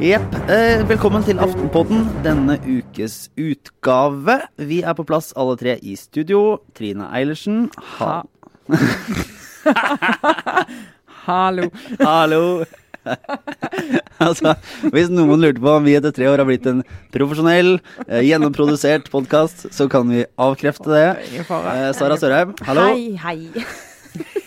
Jepp. Eh, velkommen til Aftenpodden, denne ukes utgave. Vi er på plass alle tre i studio. Trine Eilertsen. Ha. Hallo. Hallo. altså, hvis noen lurte på om vi etter tre år har blitt en profesjonell, eh, gjennomprodusert podkast, så kan vi avkrefte det. Eh, Sara Sørheim, hallo. Hei, hei.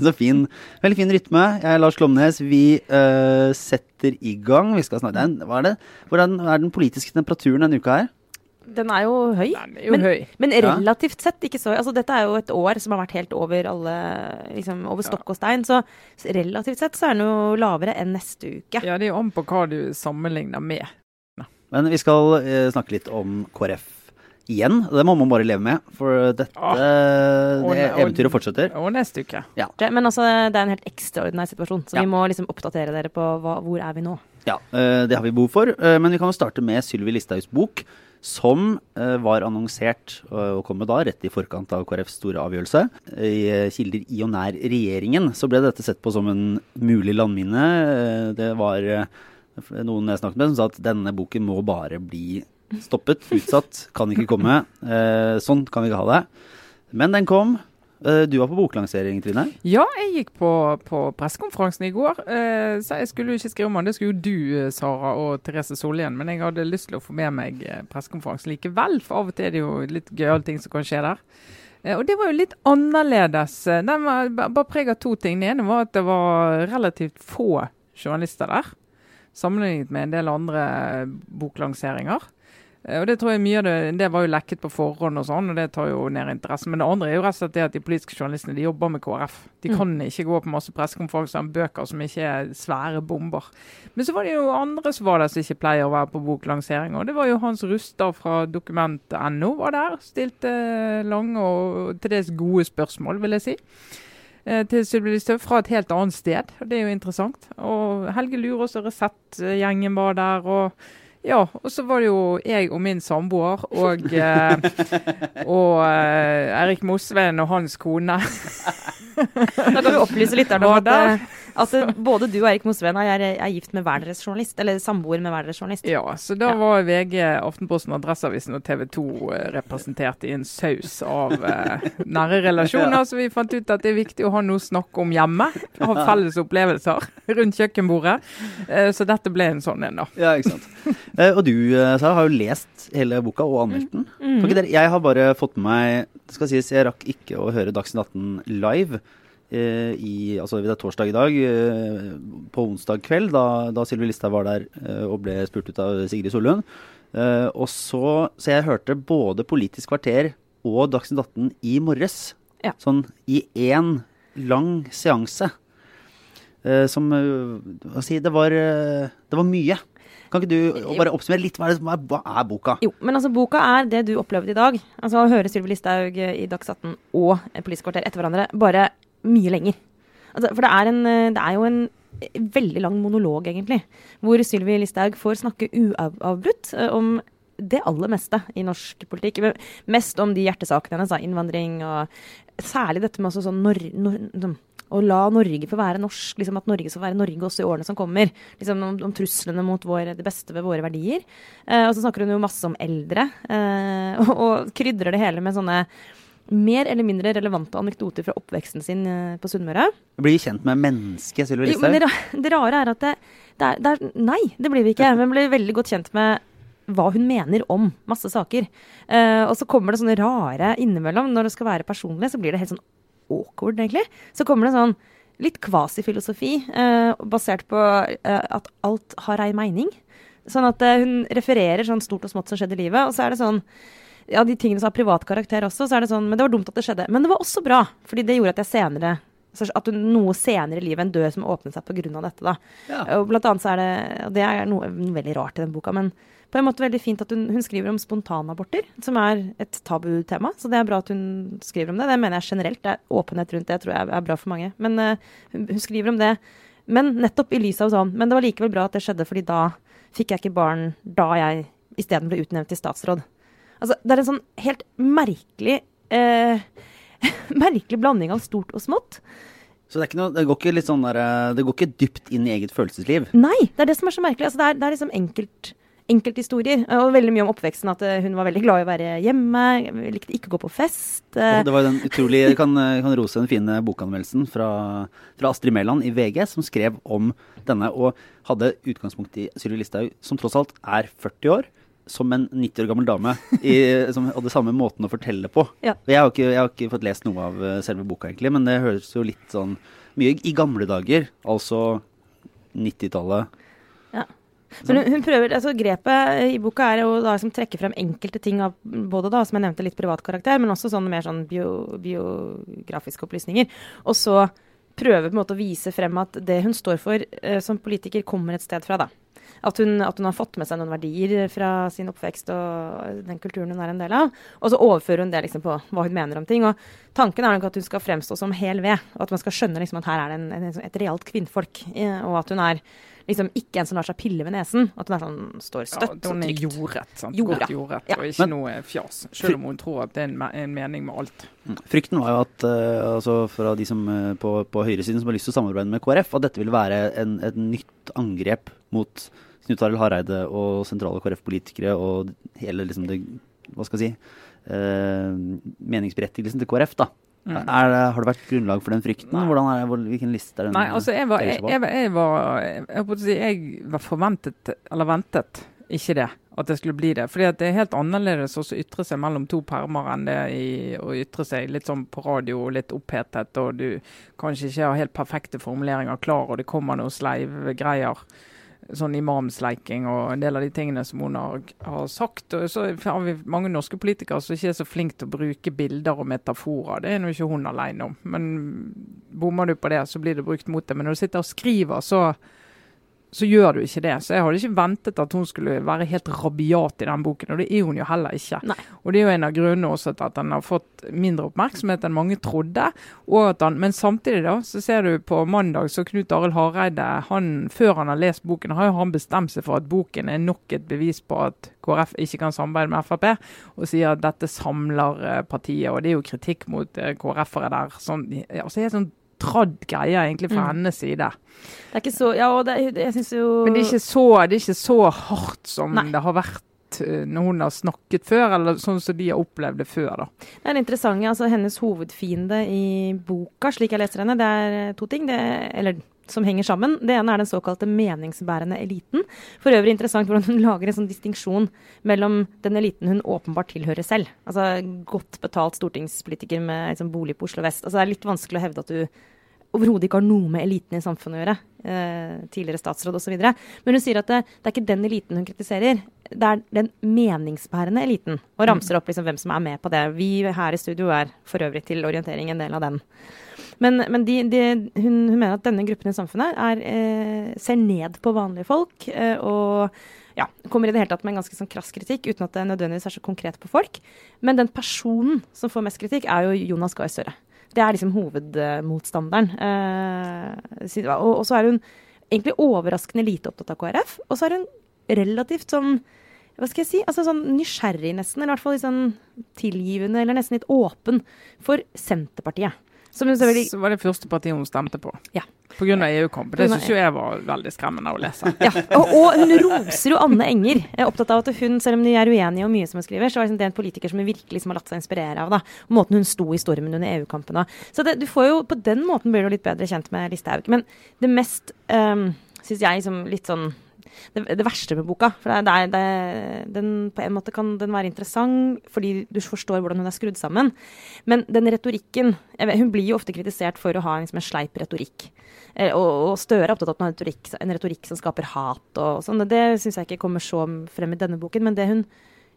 Så fin. Veldig fin rytme. Jeg er Lars Klomnes. Vi uh, setter i gang. Vi skal snakke Hva er det? Hvordan er den politiske temperaturen denne uka her? Den er jo høy. Er jo men, høy. men relativt sett ikke så altså Dette er jo et år som har vært helt over alle liksom over stokk og stein. Så relativt sett så er den jo lavere enn neste uke. Ja, det er jo an på hva du sammenligner med. Men vi skal uh, snakke litt om KrF igjen. Det må man bare leve med, for dette Ah. Og- det eventyret fortsetter. Og neste uke. Det- Men altså, det er en helt ekstraordinær situasjon, så Ja. vi må liksom oppdatere dere på hva, hvor er vi nå. Ja, eh, Det har vi behov for. eh, Men vi kan jo starte med Sylvi Listhaugs bok, som eh, var annonsert og kom da rett i forkant av KrFs store avgjørelse. I kilder i og nær regjeringen så ble dette sett på som en mulig landmine. Det var noen jeg snakket med som sa at denne boken må bare bli stoppet, utsatt, kan ikke komme. Eh, Sånn kan vi ikke ha det. Men den kom. Eh, Du var på boklansering, Trine. Ja, jeg gikk på, på pressekonferansen i går. Eh, så jeg skulle jo ikke skrive om den. Det skulle jo du, eh, Sara, og Therese Sollien. Men jeg hadde lyst til å få med meg pressekonferansen likevel, for av og til er det jo litt gøyale ting som kan skje der. Og det var jo litt annerledes. Den var bare preg av to ting. Det ene var at det var relativt få journalister der, sammenlignet med en del andre boklanseringer. Eh, Og Det tror jeg mye av det, det var jo lekket på forhånd, og sånn, og det tar jo ned interessen. Men det andre er jo rett og slett det at de politiske journalistene de jobber med KrF. De Mm. kan ikke gå på masse pressekonferanser om bøker som ikke er svære bomber. Men så var det jo andre som var der som ikke pleier å være på boklansering. Og det var jo Hans Rustad fra dokument.no var der. Stilte lange og til dels gode spørsmål, vil jeg si. Eh, til Sylvi Listhaug fra et helt annet sted. og Det er jo interessant. Og Helge Lurås og Resett-gjengen var der. og ja, og så var det jo jeg og min samboer og, eh, og eh, Erik Mosveen og hans kone. Da kan vi opplyse litt om Var at, eh, at eh, både du og Erik Mosveen er, er gift med hver deres journalist, eller samboer med hver deres journalist. Ja, så da Ja. var VG, Aftenposten, Adresseavisen og TV 2 eh, representert i en saus av eh, nære relasjoner. Så vi fant ut at det er viktig å ha noe å snakke om hjemme. Ha felles opplevelser rundt kjøkkenbordet. Eh, så dette ble en sånn en, da. Ja, ikke sant. Eh, og du, eh, Sara, har jo lest hele boka og anmeldt den. Mm. Mm. jeg har bare fått med meg det skal sies, Jeg rakk ikke å høre Dagsnytt 18 live i, altså det er torsdag i dag. Eh, på onsdag kveld, da, da Sylvi Listhaug var der eh, og ble spurt ut av Sigrid Sollund. Eh, og så, så jeg hørte både Politisk kvarter og Dagsnytt 18 i morges. Ja. Sånn i én lang seanse. Eh, som eh, Hva si Det var, eh, det var mye. Kan ikke du bare oppsummere litt? Hva er, det, hva er- hva er boka? Jo, men altså boka er det du opplevde i dag. Altså Å høre Sylvi Listhaug i Dags 18 og Politisk kvarter etter hverandre, bare mye lenger. Altså, for det er, en, eh, det er jo en veldig lang monolog, egentlig, hvor Sylvi Listhaug får snakke uavbrutt eh, om det aller meste i norsk politikk. Mest om de hjertesakene hennes, innvandring og særlig dette med sånn nor nor sånn, å la Norge få være norsk, liksom at Norge skal være Norge også i årene som kommer. Liksom om, om truslene mot vår, det beste ved våre verdier. Eh, og så snakker hun jo masse om eldre, eh, og, og krydrer det hele med sånne mer eller mindre relevante anekdoter fra oppveksten sin eh, på Sunnmøre. Blir kjent med mennesket Sylvi Listhaug? det, det rare er at det, det, er, det er Nei, det blir vi ikke. Men blir veldig godt kjent med hva hun mener om masse saker. Uh, og så kommer det sånne rare innimellom. Når det skal være personlig, så blir det helt sånn awkward, egentlig. Så kommer det sånn litt kvasifilosofi uh, basert på uh, at alt har ei mening. Sånn at hun refererer sånn stort og smått som skjedde i livet, og så er det sånn ja, de tingene som har privat karakter også, så er det sånn Men det var dumt at det skjedde. Men det var også bra, fordi det gjorde at jeg senere At noe senere i livet en dør som åpnet seg pga. dette, da. Ja. Og blant annet så er det Og det er noe veldig rart i den boka, men på en måte veldig fint at hun, hun skriver om spontanaborter, som er et tabutema. Så det er bra at hun skriver om det. Det mener jeg generelt. Det er åpenhet rundt det tror jeg er bra for mange. Men uh, hun, hun skriver om det. Men nettopp i lys av sånn. Men det var likevel bra at det skjedde, fordi da fikk jeg ikke barn da jeg isteden ble utnevnt til statsråd. Altså, det er en sånn helt merkelig eh, Merkelig blanding av stort og smått. Så det, noe, det, går sånn der, eh, det går ikke dypt inn i eget følelsesliv? Nei, det er det som er så merkelig. Altså, det, er, det er liksom enkelt enkelthistorier. Og veldig mye om oppveksten. At eh, hun var veldig glad i å være hjemme. Likte ikke å gå på fest. Og det var den utrolig, Jeg kan, kan rose den fine bokanmeldelsen fra, fra, Astrid Mæland i VG, som skrev om denne og hadde utgangspunkt i Sylvi Listhaug, som tross alt er 40 år. Som en 90 år gammel dame, i, som hadde samme måten å fortelle på. Ja. Jeg, har ikke, jeg har ikke fått lest noe av eh, selve boka, egentlig, men det høres jo litt sånn mye i gamle dager, altså 90-tallet. Ja. Men hun, hun, prøver, altså Grepet i boka er å da, som trekke frem enkelte ting av både da, som jeg nevnte, litt privat karakter, men også sånne mer sånn bio, biografiske opplysninger. Og så prøve på en måte å vise frem at det hun står for eh, som politiker, kommer et sted fra. da. At hun, at hun, har fått med seg noen verdier fra sin oppvekst og den kulturen hun er en del av. Og så overfører hun det liksom på hva hun mener om ting. Og tanken er nok at hun skal fremstå som hel ved. Og at man skal skjønne liksom at her er det en, en, et realt kvinnfolk. Og at hun er liksom ikke en som lar seg pille ved nesen. At hun er sånn, står støtt ja, hun er jordrett. Sant? Jorda. Godt jordrett, ja. og ikke Men, noe fjas. Selv om hun tror at det er en, en mening med alt. Mm. Frykten var jo at uh, altså fra de som uh, på, på høyresiden som har lyst til å samarbeide med KrF, at dette ville være en, et nytt angrep mot Knut Arild Hareide og sentrale KrF-politikere og hele liksom det Hva skal jeg si eh, meningsberettigelsen til KrF. da. Mm. Er, har det vært grunnlag for den frykten? Er, hvilken liste er den? Nei, altså jeg var, jeg, jeg, jeg var, jeg, var forventet, eller ventet, ikke det. At det skulle bli det. Fordi det er helt annerledes å ytre seg mellom to permer enn det i, å ytre seg litt sånn på radio, litt opphetet, og du kanskje ikke har helt perfekte formuleringer klar, og det kommer noen sleive greier sånn imamsleiking og en del av de tingene som hun har, har sagt. Og så har vi mange norske politikere som ikke er så flinke til å bruke bilder og metaforer. Det er nå ikke hun alene om. Men bommer du på det, så blir det brukt mot det. Men når du sitter og skriver, så så gjør du ikke det. Så jeg hadde ikke ventet at hun skulle være helt rabiat i den boken, og det er hun jo heller ikke. Nei. Og det er jo en av grunnene også til at den har fått mindre oppmerksomhet enn mange trodde. Han, men samtidig da, så ser du på mandag så Knut Arild Hareide, han, før han har lest boken, har jo han bestemt seg for at boken er nok et bevis på at KrF ikke kan samarbeide med Frp, og sier at dette samler eh, partiet. Og det er jo kritikk mot eh, KrF-ere der. Sånn, altså helt sånn tradd greie egentlig fra mm. hennes side. Det er ikke så Ja, og det, jeg syns jo Men det er ikke så, det er ikke så hardt som Nei. det har vært eh, når hun har snakket før, eller sånn som de har opplevd det før. da. Det er interessant, altså Hennes hovedfiende i boka, slik jeg leser henne, det er eh, to ting. Det, eller som henger sammen. Det ene er den såkalte meningsbærende eliten. For øvrig interessant hvordan hun lager en sånn distinksjon mellom den eliten hun åpenbart tilhører selv. Altså godt betalt stortingspolitiker med liksom, bolig på Oslo vest. Altså, det er litt vanskelig å hevde at du overhodet ikke har noe med eliten i samfunnet å gjøre. Eh, tidligere statsråd osv. Men hun sier at det, det, er ikke den eliten hun kritiserer. Det er den meningsbærende eliten. Og ramser opp liksom hvem som er med på det. Vi her i studio er for øvrig til orientering en del av den. Men, men de, de, hun, hun, mener at denne gruppen i samfunnet er, eh, ser ned på vanlige folk. Eh, og ja, kommer i det hele tatt med en ganske sånn krass kritikk, uten at det nødvendigvis er så konkret på folk. Men den personen som får mest kritikk, er jo Jonas Gahr Støre. Det er liksom hovedmotstanderen. Eh, og, og, så er hun egentlig overraskende lite opptatt av KrF. Og så er hun relativt sånn hva skal jeg si, altså sånn nysgjerrig nesten, eller i hvert fall litt sånn tilgivende, eller nesten litt åpen for Senterpartiet. Som Så var det første partiet hun stemte på. Ja. Pga. EU-kampen. Det syns jo jeg var veldig skremmende å lese. Ja, og, og, hun roser jo Anne Enger. Jeg er opptatt av at hun, selv om de er uenige om mye som hun skriver, så er det en politiker som hun virkelig som har latt seg inspirere av. da. Måten hun sto i stormen under EU-kampen. Så det, du får jo, på den måten blir du litt bedre kjent med Listhaug. Men det mest, um, syns jeg, som litt sånn det, det, verste med boka. For det er, det, den, på en måte kan den være interessant fordi du forstår hvordan hun er skrudd sammen. Men den retorikken vet, Hun blir jo ofte kritisert for å ha liksom, en sleip retorikk. Eh, og, og Støre er opptatt av en retorikk, en retorikk som skaper hat og sånn. Det syns jeg ikke kommer så frem i denne boken. Men det hun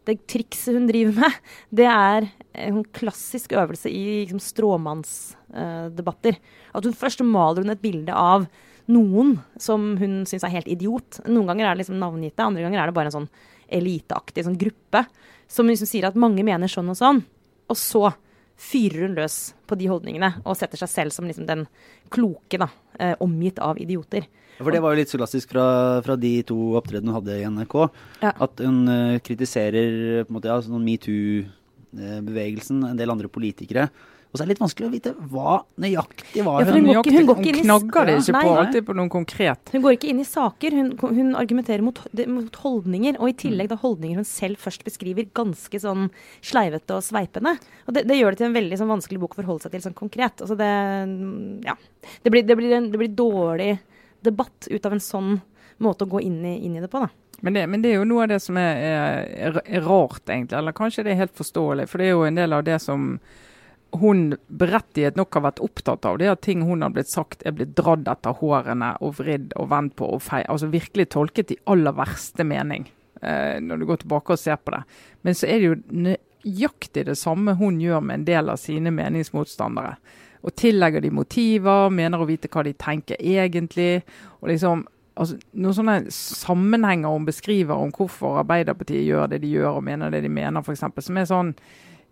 det trikset hun driver med, det er en klassisk øvelse i liksom, stråmannsdebatter. Uh, at hun først maler hun et bilde av noen som hun syns er helt idiot. Noen ganger er det liksom navngitte, andre ganger er det bare en sånn eliteaktig sånn gruppe som liksom sier at mange mener sånn og sånn. Og så fyrer hun løs på de holdningene og setter seg selv som liksom den kloke, da, eh, omgitt av idioter. For det var jo litt så klassisk fra, fra de to opptredenene hun hadde i NRK. Ja. At hun uh, kritiserer på en måte, ja, sånn metoo-bevegelsen, en del andre politikere Og så er det litt vanskelig å vite hva nøyaktig var Ja, hun hun går ikke- hun går ikke Hun knagger det ikke nei. på alltid på noe konkret. Hun går ikke inn i saker, hun, hun argumenterer mot, mot holdninger. Og i tillegg da holdninger hun selv først beskriver ganske sånn sleivete og sveipende. Og det, det gjør det til en veldig sånn vanskelig bok å forholde seg til sånn konkret. Altså det, ja. det, blir, det, blir en, det blir dårlig debatt ut av en sånn måte å gå inn i, inn i det på, da. Men det, men det er jo noe av det som er, er, er rart, egentlig. Eller kanskje det er helt forståelig. For det er jo en del av det som hun berettiget nok har vært opptatt av, det at ting hun har blitt sagt er blitt dratt etter hårene og vridd og vendt på og feil. Altså virkelig tolket i aller verste mening, eh, når du går tilbake og ser på det. Men så er det jo nøyaktig det samme hun gjør med en del av sine meningsmotstandere. Og tillegger de motiver, mener å vite hva de tenker egentlig. og liksom altså, noen sånne sammenhenger hun beskriver om hvorfor Arbeiderpartiet gjør det de gjør og mener det de mener, f.eks. Som er sånn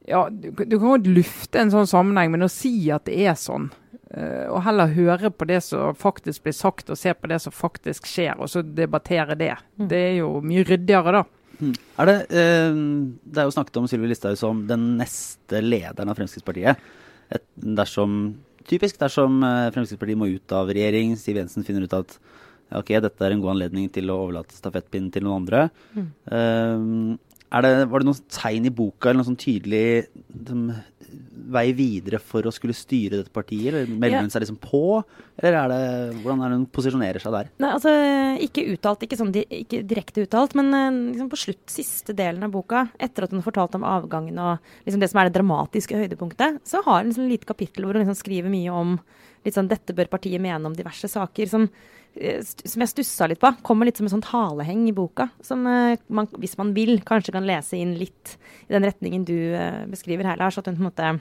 ja, du, du kan godt lufte en sånn sammenheng, men å si at det er sånn, Uh, og heller høre på det som faktisk blir sagt, og se på det som faktisk skjer, og så debattere det, Mm. det er jo mye ryddigere, da. Mm. Er det, uh, det er jo snakket om Sylvi Listhaug som den neste lederen av Fremskrittspartiet. Et, dersom, typisk dersom uh, Fremskrittspartiet må ut av regjering, Siv Jensen finner ut at ok, dette er en god anledning til å overlate stafettpinnen til noen andre. Mm. Det, var det noen tegn i boka eller noen sånn tydelig liksom, vei videre for å skulle styre dette partiet? Eller melder Ja. hun seg liksom på? Eller er det, hvordan er hun posisjonerer seg der? Nei, altså ikke uttalt, ikke sånn ikke direkte uttalt, men eh, liksom på slutt, siste delen av boka, etter at hun har fortalt om avgangen og liksom det som er det dramatiske høydepunktet, så har hun liksom et lite kapittel hvor hun liksom skriver mye om litt sånn dette bør partiet mene om diverse saker, som, st som jeg stussa litt på. Kommer litt som en sånn haleheng i boka, som eh, man, hvis man vil, kanskje kan lese inn litt i den retningen du eh, beskriver her, Lars. At hun på en måte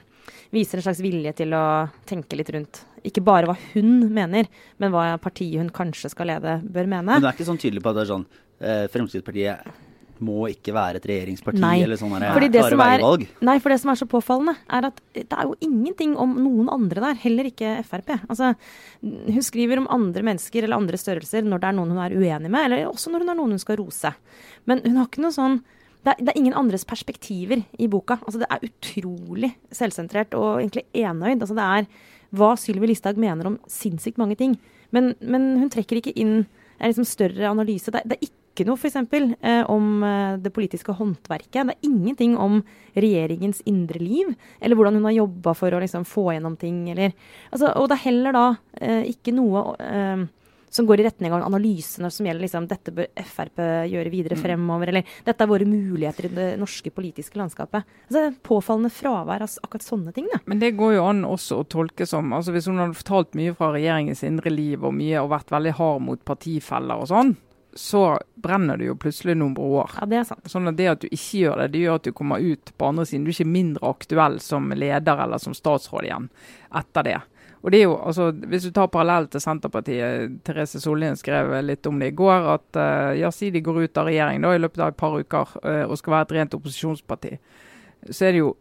viser en slags vilje til å tenke litt rundt ikke bare hva hun mener, men hva partiet hun kanskje skal lede, bør mene. Men du er ikke sånn tydelig på at det er sånn eh, Fremskrittspartiet må ikke være et regjeringsparti Nei. eller sånn klare veivalg. Nei, for det som er så påfallende, er at det er jo ingenting om noen andre der, heller ikke Frp. Altså, hun skriver om andre mennesker eller andre størrelser når det er noen hun er uenig med, eller også når hun er noen hun skal rose. Men hun har ikke noe sånn det er, det er ingen andres perspektiver i boka. Altså, det er utrolig selvsentrert og egentlig enøyd. Altså, det er hva Sylvi Listhaug mener om sinnssykt mange ting. Men, men hun trekker ikke inn en liksom større analyse. Det, er- det er ikke noe f.eks. Eh, om eh, det politiske håndverket. Det er ingenting om regjeringens indre liv, eller hvordan hun har jobba for å liksom, få gjennom ting. Eller, altså, og det er heller da eh, ikke noe eh, som går i retning av en analyse som gjelder liksom, dette bør Frp gjøre videre fremover, eller dette er våre muligheter i det norske politiske landskapet. Altså, påfallende fravær av altså, akkurat sånne ting. Da. Men det går jo an også å tolke som altså Hvis hun hadde fortalt mye fra regjeringens indre liv og mye og vært veldig hard mot partifeller og sånn, så brenner du jo plutselig noen broer. Ja, det er sant. Sånn at Det at du ikke gjør det, det gjør at du kommer ut på andre siden. Du er ikke mindre aktuell som leder eller som statsråd igjen etter det. Og det er jo, altså, Hvis du tar parallell til Senterpartiet, Therese Sollien skrev litt om det i går, at uh, ja, si de går ut av regjering da, i løpet av et par uker eh, og skal være et rent opposisjonsparti, så er det jo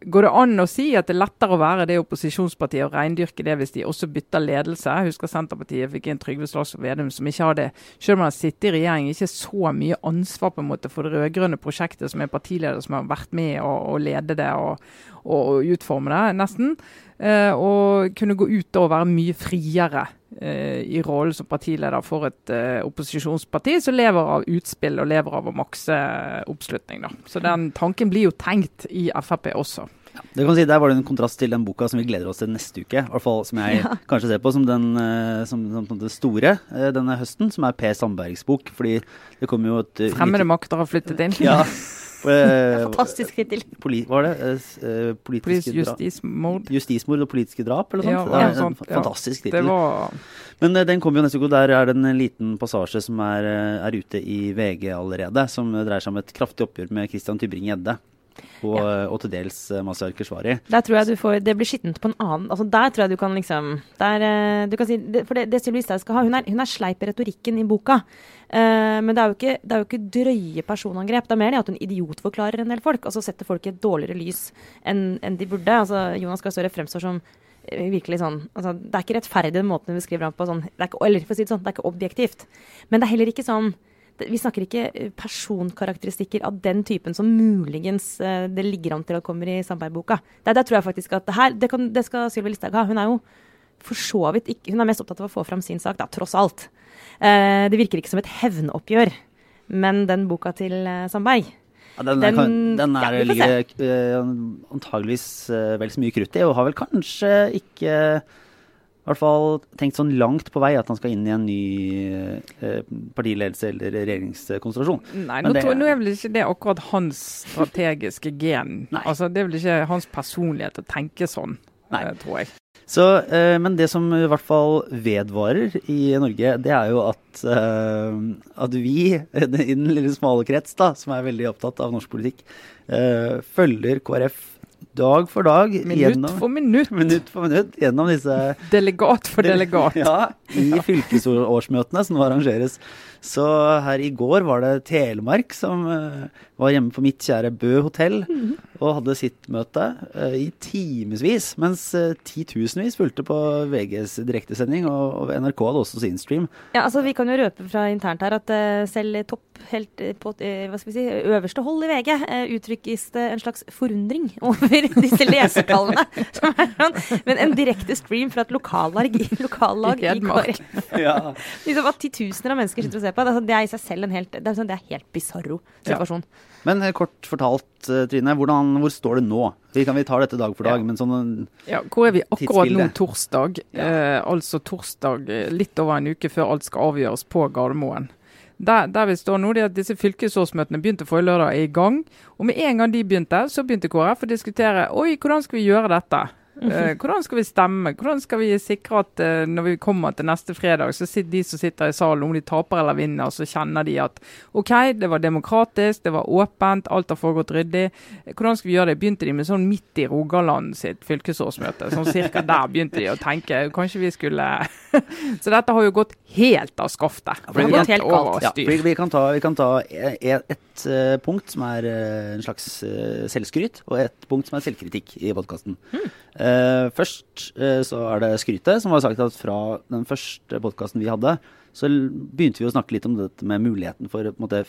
Går det an å si at det er lettere å være det opposisjonspartiet og reindyrke det hvis de også bytter ledelse? Jeg husker Senterpartiet fikk inn Trygve Slagsvold Vedum, som ikke hadde, selv om han har sittet i regjering, ikke så mye ansvar på en måte for det rød-grønne prosjektet, som er partileder som har vært med å, å lede det og, og, og utforme det, nesten. Eh, og kunne gå ut og være mye friere eh, i rollen som partileder for et eh, opposisjonsparti som lever av utspill og lever av å makse oppslutning. Da. Så den tanken blir jo tenkt i Frp også. Det kan si, Der var det en kontrast til den boka som vi gleder oss til neste uke. I hvert fall Som jeg Ja. kanskje ser på som den som, som på store denne høsten, som er Per Sandbergs bok. Fordi det kommer jo et Fremmede makter har flyttet inn. Ja. eh, Fantastisk tittel. Var det? Eh, eh, politiske Politisk justismord. Justismord og politiske drap, eller noe Ja, sånt. det er en sånt, fantastisk Det tittel. var Men eh, den kommer jo neste uke, og der er det en liten passasje som er, er ute i VG allerede, som dreier seg om et kraftig oppgjør med Christian Tybring-Gjedde. Og, ja. og til dels Masiar Mazyar Keshvari. Der tror jeg du får Det blir skittent på en annen Altså Der tror jeg du kan liksom der, eh, du kan si, For det, det Sylvi Listhaug skal ha Hun er, hun er sleip i retorikken i boka. Uh, men det er, jo ikke, det er jo ikke drøye personangrep. Det er mer det at hun idiotforklarer en del folk. Altså setter folk i et dårligere lys enn en de burde. Altså Jonas Gahr Støre fremstår som eh, virkelig sånn altså, Det er ikke rettferdig den måten hun beskriver ham på. Sånn, det er ikke, eller for å si det sånn, det er ikke objektivt. Men det er heller ikke sånn Vi snakker ikke eh, personkarakteristikker av den typen som muligens eh, det ligger an til at kommer i Sandberg-boka. Der, der, tror jeg faktisk at det her, det, kan, det skal Sylvi Listhaug ha. Hun er jo for så vidt ikke Hun er mest opptatt av å få fram sin sak, da, tross alt. Eh, det virker ikke som et hevnoppgjør, men den boka til eh, Sandberg ja, den, den, kan, den er ja, ligger antageligvis vel så mye krutt i, og har vel kanskje ikke i hvert fall tenkt sånn langt på vei at han skal inn i en ny eh, partiledelse eller regjeringskonstellasjon. Nei, nå, det, tror, nå, er vel ikke det akkurat hans strategiske gen. Altså, Det er vel ikke hans personlighet å tenke sånn, Nei. Eh, tror jeg. Så, eh, men det som i hvert fall vedvarer i Norge, det er jo at, eh, at vi i den lille smale krets, da, som er veldig opptatt av norsk politikk, følger KrF dag for dag. Minutt gjennom, for minutt. Minutt for minutt gjennom disse Delegat for delegat. Ja, i fylkesårsmøtene som nå arrangeres. Så her i går var det Telemark som uh, var hjemme på mitt kjære Bø hotell mm. og hadde sitt møte uh, i timevis, mens uh, titusenvis fulgte på VGs direktesending, og, og, NRK hadde også sin stream. Ja, altså Vi kan jo røpe fra internt her at selv topp helt på hva skal vi si, øverste hold i VG uttrykkes det en slags forundring over disse lesertallene. sånn, men en direkte stream fra et lokallag, lokallag i KrF. Ja. liksom at titusener av mennesker sitter og ser på. Det er, det er i seg selv en helt, det er, sånn, det er helt bisarro situasjon. Ja. Men eh, kort fortalt, eh, Trine, hvordan, hvor står det nå? Vi kan vi ta dette dag for dag, ja. men sånn ja, Hvor er vi akkurat nå torsdag? Eh, altså torsdag litt over en uke før alt skal avgjøres på Gardermoen. Der, der, vi står nå, det er at disse fylkesårsmøtene begynte forrige lørdag er i gang. Og med en gang de begynte, så begynte KrF å diskutere oi, hvordan skal vi gjøre dette. Uh, hvordan skal vi stemme? Hvordan skal vi sikre at uh, når vi kommer til neste fredag, så sitter de som sitter i salen, om de taper eller vinner, så kjenner de at OK, det var demokratisk, det var åpent, alt har foregått ryddig. Hvordan skal vi gjøre det? Begynte de med sånn midt i Rogaland sitt fylkesårsmøte? Sånn cirka der begynte de å tenke. Kanskje vi skulle Så dette har jo gått helt av skaftet. Ja, det har gått helt galt. Ja, vi, kan ta, vi kan ta et, et uh, punkt som er en slags selvskryt, og et punkt som er selvkritikk i podkasten. Hmm. Uh, først uh, så er det skrytet, som var sagt at fra den første podkasten vi hadde, så begynte vi å snakke litt om dette med muligheten for på en måte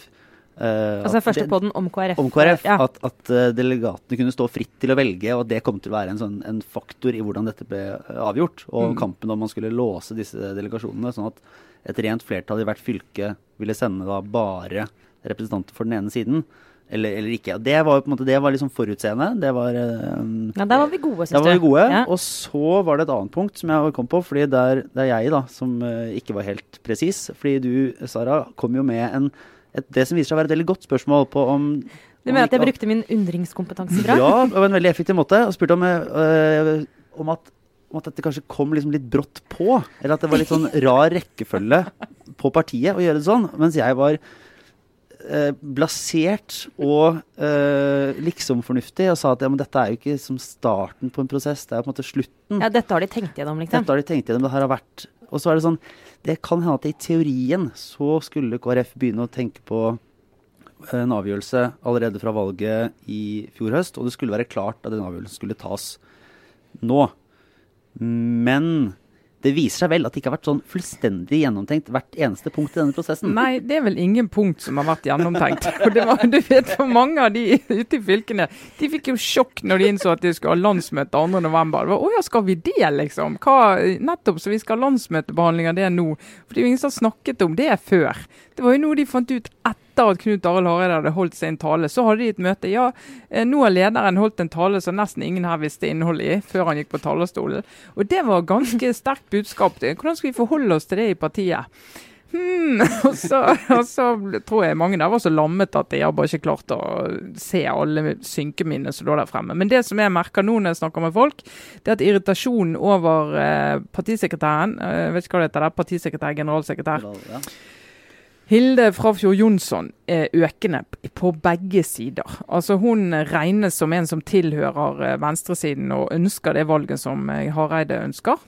Uh, altså den første podden om KrF. Om KrF, ja. At, at delegatene kunne stå fritt til å velge, og at det kom til å være en, sånn, en faktor i hvordan dette ble avgjort. Og mm. kampen om man skulle låse disse delegasjonene, sånn at et rent flertall i hvert fylke ville sende da bare representanter for den ene siden eller, eller, ikke. Det var på en måte, det var liksom forutseende. Det var um, Ja, der var vi gode, syns du. Var vi gode. Ja. Og så var det et annet punkt som jeg kom på, fordi der, det er jeg da, som uh, ikke var helt presis. Fordi du, Sara, kom jo med en, et, det som viser seg å være et veldig godt spørsmål på om Du mener at jeg brukte min undringskompetanse bra? Ja, på en veldig effektiv måte. Og spurte om, uh, om, at, om at dette kanskje kom liksom litt brått på. Eller at det var litt sånn rar rekkefølge på partiet å gjøre det sånn. Mens jeg var eh, blasert og eh, liksom-fornuftig og sa at ja, men dette er jo ikke som starten på en prosess, det er på en måte slutten. Ja, Dette har de tenkt gjennom, liksom? Dette har de tenkt gjennom, det her har vært Og så er det sånn Det kan hende at i teorien så skulle KrF begynne å tenke på en avgjørelse allerede fra valget i fjor høst, og det skulle være klart at den avgjørelsen skulle tas nå. Men det viser seg vel at det ikke har vært sånn fullstendig gjennomtenkt hvert eneste punkt i denne prosessen? Nei, det er vel ingen punkt som har vært gjennomtenkt. Og det var, du vet, For mange av de ute i fylkene de fikk jo sjokk når de innså at de skulle ha landsmøte 2.11. Det var, Å ja, skal vi det, liksom? Hva, nettopp så vi skal ha landsmøtebehandling av det nå. For det er jo ingen som har snakket om det før. Det var jo noe de fant ut etter etter at Knut Arild Hareide hadde holdt sin tale, så hadde de et møte. Ja, eh, nå har lederen holdt en tale som nesten ingen her visste innholdet i, før han gikk på talerstolen. Og det var ganske sterkt budskap. Hvordan skal vi forholde oss til det i partiet? Hmm. Og, så, og, så, tror jeg mange der var så lammet at de har bare ikke klart å se alle synkeminnene som lå der fremme. Men det som jeg merker nå når jeg snakker med folk, det er at irritasjonen over eh, partisekretæren jeg vet ikke hva det heter, partisekretær, generalsekretær. Hilde Frafjord Jonsson er økende på begge sider. Altså Hun regnes som en som tilhører eh, venstresiden og ønsker det valget som eh, Hareide ønsker.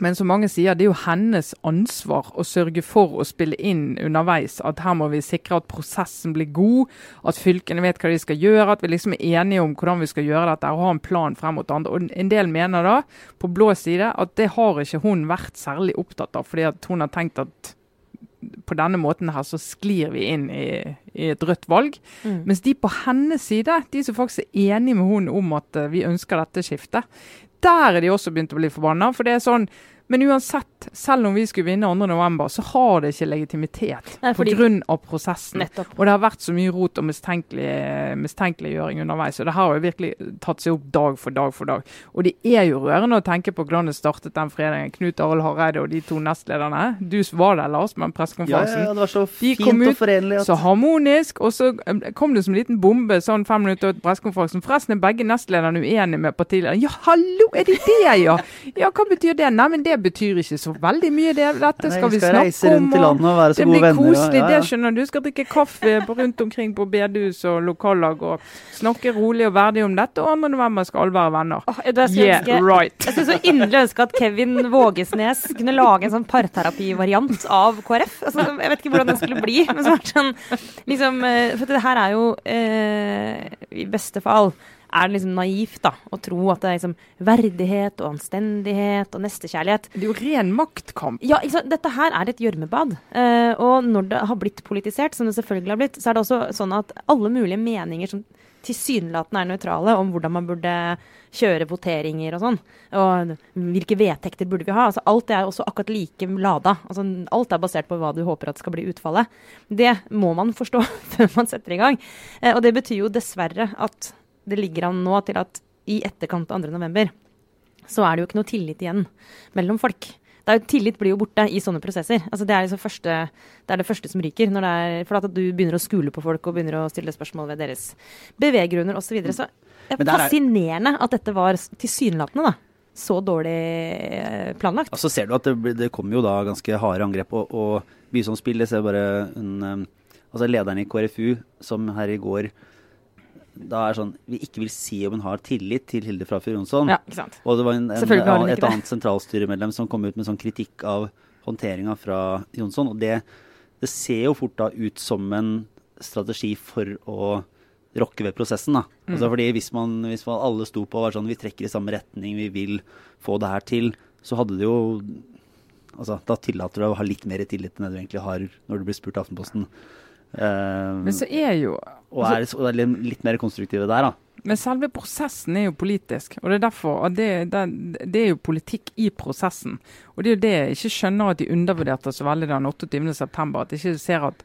Men som mange sier, det er jo hennes ansvar å sørge for å spille inn underveis. At her må vi sikre at prosessen blir god, at fylkene vet hva de skal gjøre. At vi liksom er enige om hvordan vi skal gjøre dette og ha en plan frem mot andre. Og En del mener da, på blå side, at det har ikke hun vært særlig opptatt av. Fordi at hun har tenkt at på denne måten her så sklir vi inn i, i et rødt valg. Mm. Mens de på hennes side, de som faktisk er enige med hun om at eh, vi ønsker dette skiftet, der er de også begynt å bli forbanna. For det er sånn Men uansett, selv om vi skulle vinne 2.11, så har det ikke legitimitet pga. prosessen. Nettopp. Og det har vært så mye rot og mistenkelig, mistenkeliggjøring underveis. Og det har jo virkelig tatt seg opp dag for dag for dag. Og det er jo rørende å tenke på hvordan det startet den fredagen. Knut Arild Hareide og de to nestlederne. Du var der, Lars, med Ja, pressekonferansen. ja, ja, det var så De fint kom og ut forenlig at Så harmonisk, og så eh, kom det som en liten bombe sånn fem minutter ut pressekonferansen. Forresten er begge nestlederne uenige med partilederen. Ja, hallo, er de det, ja? Ja, hva betyr det? Nei, men det betyr ikke så veldig mye, det. Dette Nei, skal vi skal reise snakke om. og- og være så det gode blir koselig, ja, det skjønner du. Skal drikke kaffe på, rundt omkring på bedehus og lokallag og snakke rolig og verdig om dette. Og 2. november skal alle være venner. Oh, jeg, jeg, Yeah, ønske, right. jeg skulle så inderlig ønske at Kevin Vågesnes kunne lage en sånn parterapivariant av KrF. Altså, jeg vet ikke hvordan den skulle bli. Men så det sånn, liksom, eh, for det her er jo eh, i beste fall er det liksom naivt da, å tro at det er liksom verdighet og anstendighet og nestekjærlighet. Det er jo ren maktkamp. Ja, liksom. Dette her er et gjørmebad. Uh, og når det har blitt politisert, som det selvfølgelig har blitt, så er det også sånn at alle mulige meninger som tilsynelatende er nøytrale om hvordan man burde kjøre voteringer og sånn, og hvilke vedtekter burde vi ha, altså alt er også akkurat like lada. Altså, alt er basert på hva du håper at skal bli utfallet. Det må man forstå før man setter i gang. Uh, og det betyr jo dessverre at det ligger an nå til at i etterkant av 2. november så er det jo ikke noe tillit igjen mellom folk. Det er jo, tillit blir jo borte i sånne prosesser. Altså det, er liksom første, det er det første som ryker. Når det er, for at du begynner å skule på folk og begynner å stille spørsmål ved deres beveggrunner osv. Så, videre. så det er er- fascinerende at dette var tilsynelatende da, så dårlig eh, planlagt. Og så ser du at det, det kommer jo da ganske harde angrep, og, og som spill. Jeg ser bare en, um, altså lederen i KrFU som her i går da er sånn Vi ikke vil si om hun har tillit til Hilde Frafjord Jonsson. Ja, ikke sant. Og det var en, en, en, et ikke det. annet sentralstyremedlem som kom ut med sånn kritikk av håndteringa fra Jonsson. Og det, det ser jo fort da ut som en strategi for å rokke ved prosessen. da. Mm. Altså fordi hvis man, hvis man alle sto på og var sånn vi trekker i samme retning, vi vil få det her til, så hadde det jo altså Da tillater du deg å ha litt mer tillit enn det du egentlig har når du blir spurt av Aftenposten. Uh, Men så er jo og er, og er litt mer konstruktive der, da. Men selve prosessen er jo politisk. Og det er derfor at det, det, det er jo politikk i prosessen. Og det er jo det jeg ikke skjønner at de undervurderte så veldig den 28.9. At de ikke ser at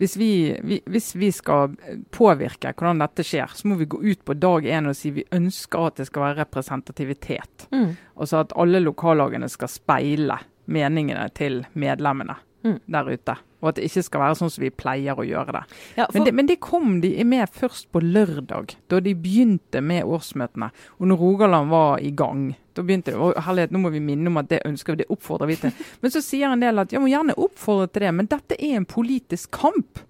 hvis vi, vi, hvis vi skal påvirke hvordan dette skjer, så må vi gå ut på dag én og si vi ønsker at det skal være representativitet. Mm. Altså at alle lokallagene skal speile meningene til medlemmene Mm. der ute. Og at det ikke skal være sånn som vi pleier å gjøre det. Ja, Men det, men det kom de med først på lørdag, da de begynte med årsmøtene. Og når Rogaland var i gang, da begynte det. Og herlighet, nå må vi minne om at det ønsker vi, det oppfordrer vi til. Men så sier en del at ja, må gjerne oppfordre til det, men dette er en politisk kamp.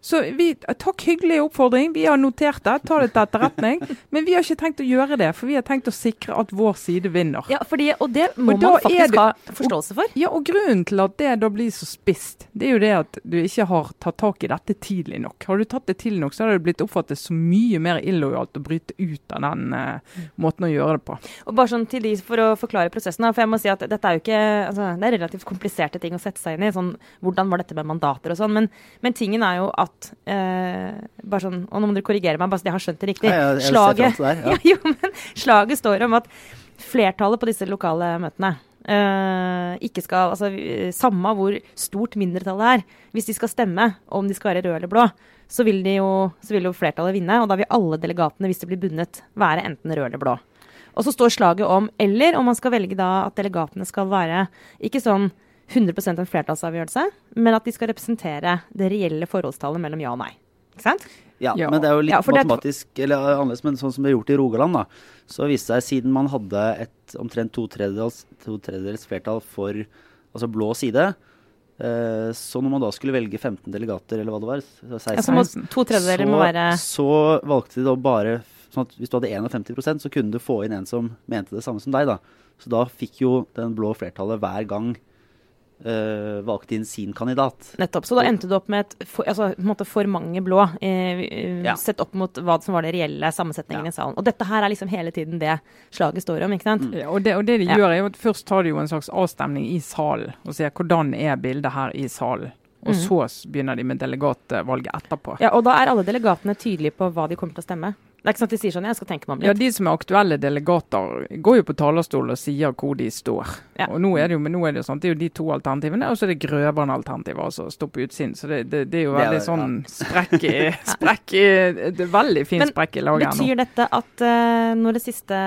Så vi, Takk, hyggelig oppfordring. Vi har notert det, ta det til etterretning. Men vi har ikke tenkt å gjøre det, for vi har tenkt å sikre at vår side vinner. ja, fordi, og det må Og man faktisk det- ha forståelse for. Ja, og grunnen til at det da blir så spisst, det er jo det at du ikke har tatt tak i dette tidlig nok. Har du tatt det tidlig nok, så hadde det blitt oppfattet så mye mer illojalt å bryte ut av den eh, måten å gjøre det på. Og bare sånn til de For å forklare prosessen, for jeg må si at dette er jo ikke altså, Det er relativt kompliserte ting å sette seg inn i. Sånn, hvordan var dette med mandater og sånn. Men, men tingen er jo at eh, bare sånn, Og nå må dere korrigere meg, bare så jeg har skjønt det riktig. Ja, ja, slaget, her, ja. jo, men slaget står om at flertallet på disse lokale møtene eh, ikke skal altså, Samme hvor stort mindretallet er, hvis de skal stemme om de skal være røde eller blå, så vil, de jo, så vil jo flertallet vinne. Og da vil alle delegatene, hvis de blir bundet, være enten røde eller blå. Og så står slaget om eller om man skal velge da at delegatene skal være ikke sånn 100% en flertallsavgjørelse, men at de skal representere det reelle forholdstallet mellom ja og nei. Ikke sant? Ja, Ja. men det er jo litt Ja, matematisk eller annerledes, men sånn som det er gjort i Rogaland, da, så viste det seg siden man hadde et omtrent to tredjedels, to tredjedels flertall for altså blå side, eh, så når man da skulle velge 15 delegater, eller hva det var, 16, Ja, så må to tredjedeler må være så valgte de da bare sånn at Hvis du hadde 51% så kunne du få inn en som mente det samme som deg. da. Så da fikk jo den blå flertallet hver gang eh, valgte inn sin kandidat. Nettopp. Så da endte du opp med et for, altså, på en måte for mange blå, eh, Ja. sett opp mot hva som var det reelle sammensetningen Ja. i salen. Og dette her er liksom hele tiden det slaget står om, ikke sant? Ja, og, det, og det de Ja. gjør er jo at Først tar de jo en slags avstemning i salen og ser hvordan er bildet her i salen. Og Mm. så begynner de med delegatvalget etterpå. Ja, og da er alle delegatene tydelige på hva de kommer til å stemme. Det er ikke sant, de sier sånn Jeg skal tenke meg om litt. Ja. De som er aktuelle delegater, går jo på talerstolen og sier hvor de står. Ja. Og nå er det jo, men nå er det jo sånn, det er jo de to alternativene, og så er det Grøvan-alternativet, altså stå på utsiden. Så det, det, det er jo Det er- veldig sånn sprekk i, sprekk i Det er veldig fin Men sprekk i laget her nå. Betyr dette at uh, når det siste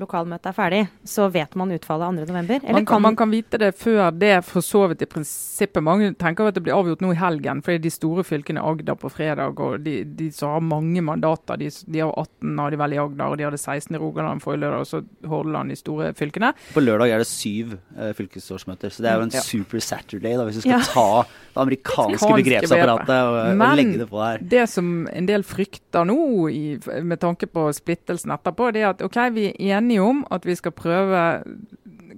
lokalmøtet er ferdig, så vet man utfallet 2.11.? Eller Man kan, kan man kan vite det før det, for så vidt i prinsippet. Mange tenker at det blir avgjort nå i helgen, fordi de store fylkene er Agder på fredag. Og de, de som har mange mandater, de, de har 18 av de vel i Agder, og de hadde 16 i Rogaland forrige lørdag, og så Hordaland, de store fylkene. På lørdag er det syv eh, fylkesårsmøter, så det er jo en Ja. super Saturday da, hvis du skal Ja. ta det Amerikanske begrepsapparatet og, og legge det på her. Men Det som en del frykter nå, i, med tanke på splittelsen etterpå, det er at OK, vi er enige om at vi skal prøve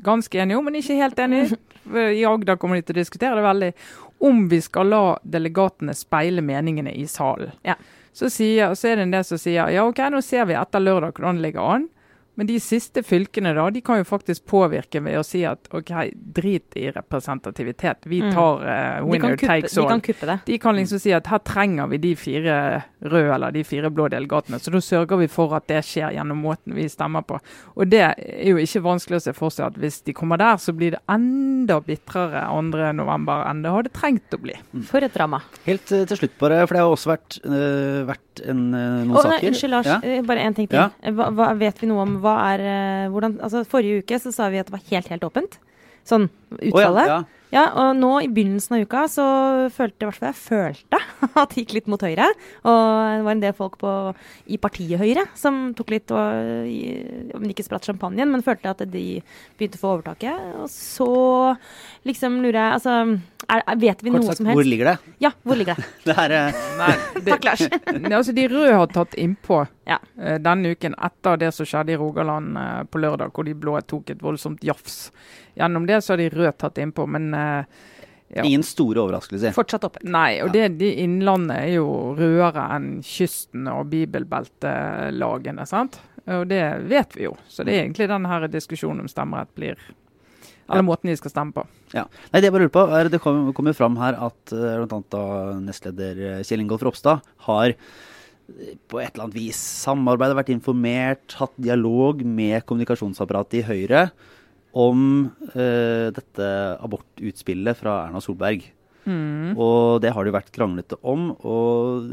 Ganske enige om, men ikke helt enige. I Agder kommer de til å diskutere det veldig. Om vi skal la delegatene speile meningene i salen. Ja. Så, sier, så er det en del som sier ja, OK, nå ser vi etter lørdag hvordan det ligger an. Men de siste fylkene da, de kan jo faktisk påvirke ved å si at OK, drit i representativitet. Vi Mm. tar uh, winner kuppe, takes de all. kan kuppe det. De kan liksom si at her trenger vi de fire røde eller de fire blå delegatene. Så da sørger vi for at det skjer gjennom måten vi stemmer på. Og det er jo ikke vanskelig å se for seg at hvis de kommer der, så blir det enda bitrere 2.11. enn det hadde trengt å bli. For et drama. Helt eh, til slutt, bare, for det har også vært, øh, vært en, noen noen saker. nei, unnskyld, Lars. Ja. eh, Bare én ting til. Ja. Eh, Hva, hva vet vi noe om hva er eh, hvordan, altså Forrige uke så sa vi at det var helt, helt åpent. Sånn utfallet. ja. Ja, og nå i begynnelsen av uka så følte i hvert fall jeg følte at det gikk litt mot høyre. Og det var en del folk på, i partiet Høyre som tok litt og Om de ikke spratt champagnen, men følte at de begynte å få overtaket. Og så liksom lurer jeg Altså, er, vet vi Kort noe sagt, som hvor ligger det? Ja, hvor ligger det? Det er eh, Nei, det, Takk, Lars. Altså De røde har tatt innpå Ja. eh, denne uken etter det som skjedde i Rogaland eh, på lørdag, hvor de blå tok et voldsomt jafs. Gjennom det så har de røde tatt innpå, men eh, ja. ingen store overraskelser. Fortsatt oppe. Nei, og det, de Innlandet er jo rødere enn kysten og bibelbeltelagene, sant? Og det vet vi jo. Så det er egentlig denne diskusjonen om stemmerett blir Eller måten de skal stemme på. Ja. Nei, det jeg bare lurer på, er Det kom- kommer fram her at bl.a. nestleder Kjell Ingolf Ropstad har på et eller annet vis samarbeidet, vært informert, hatt dialog med kommunikasjonsapparatet i Høyre om uh, dette abortutspillet fra Erna Solberg. Mm. Og det har det jo vært kranglete om. Og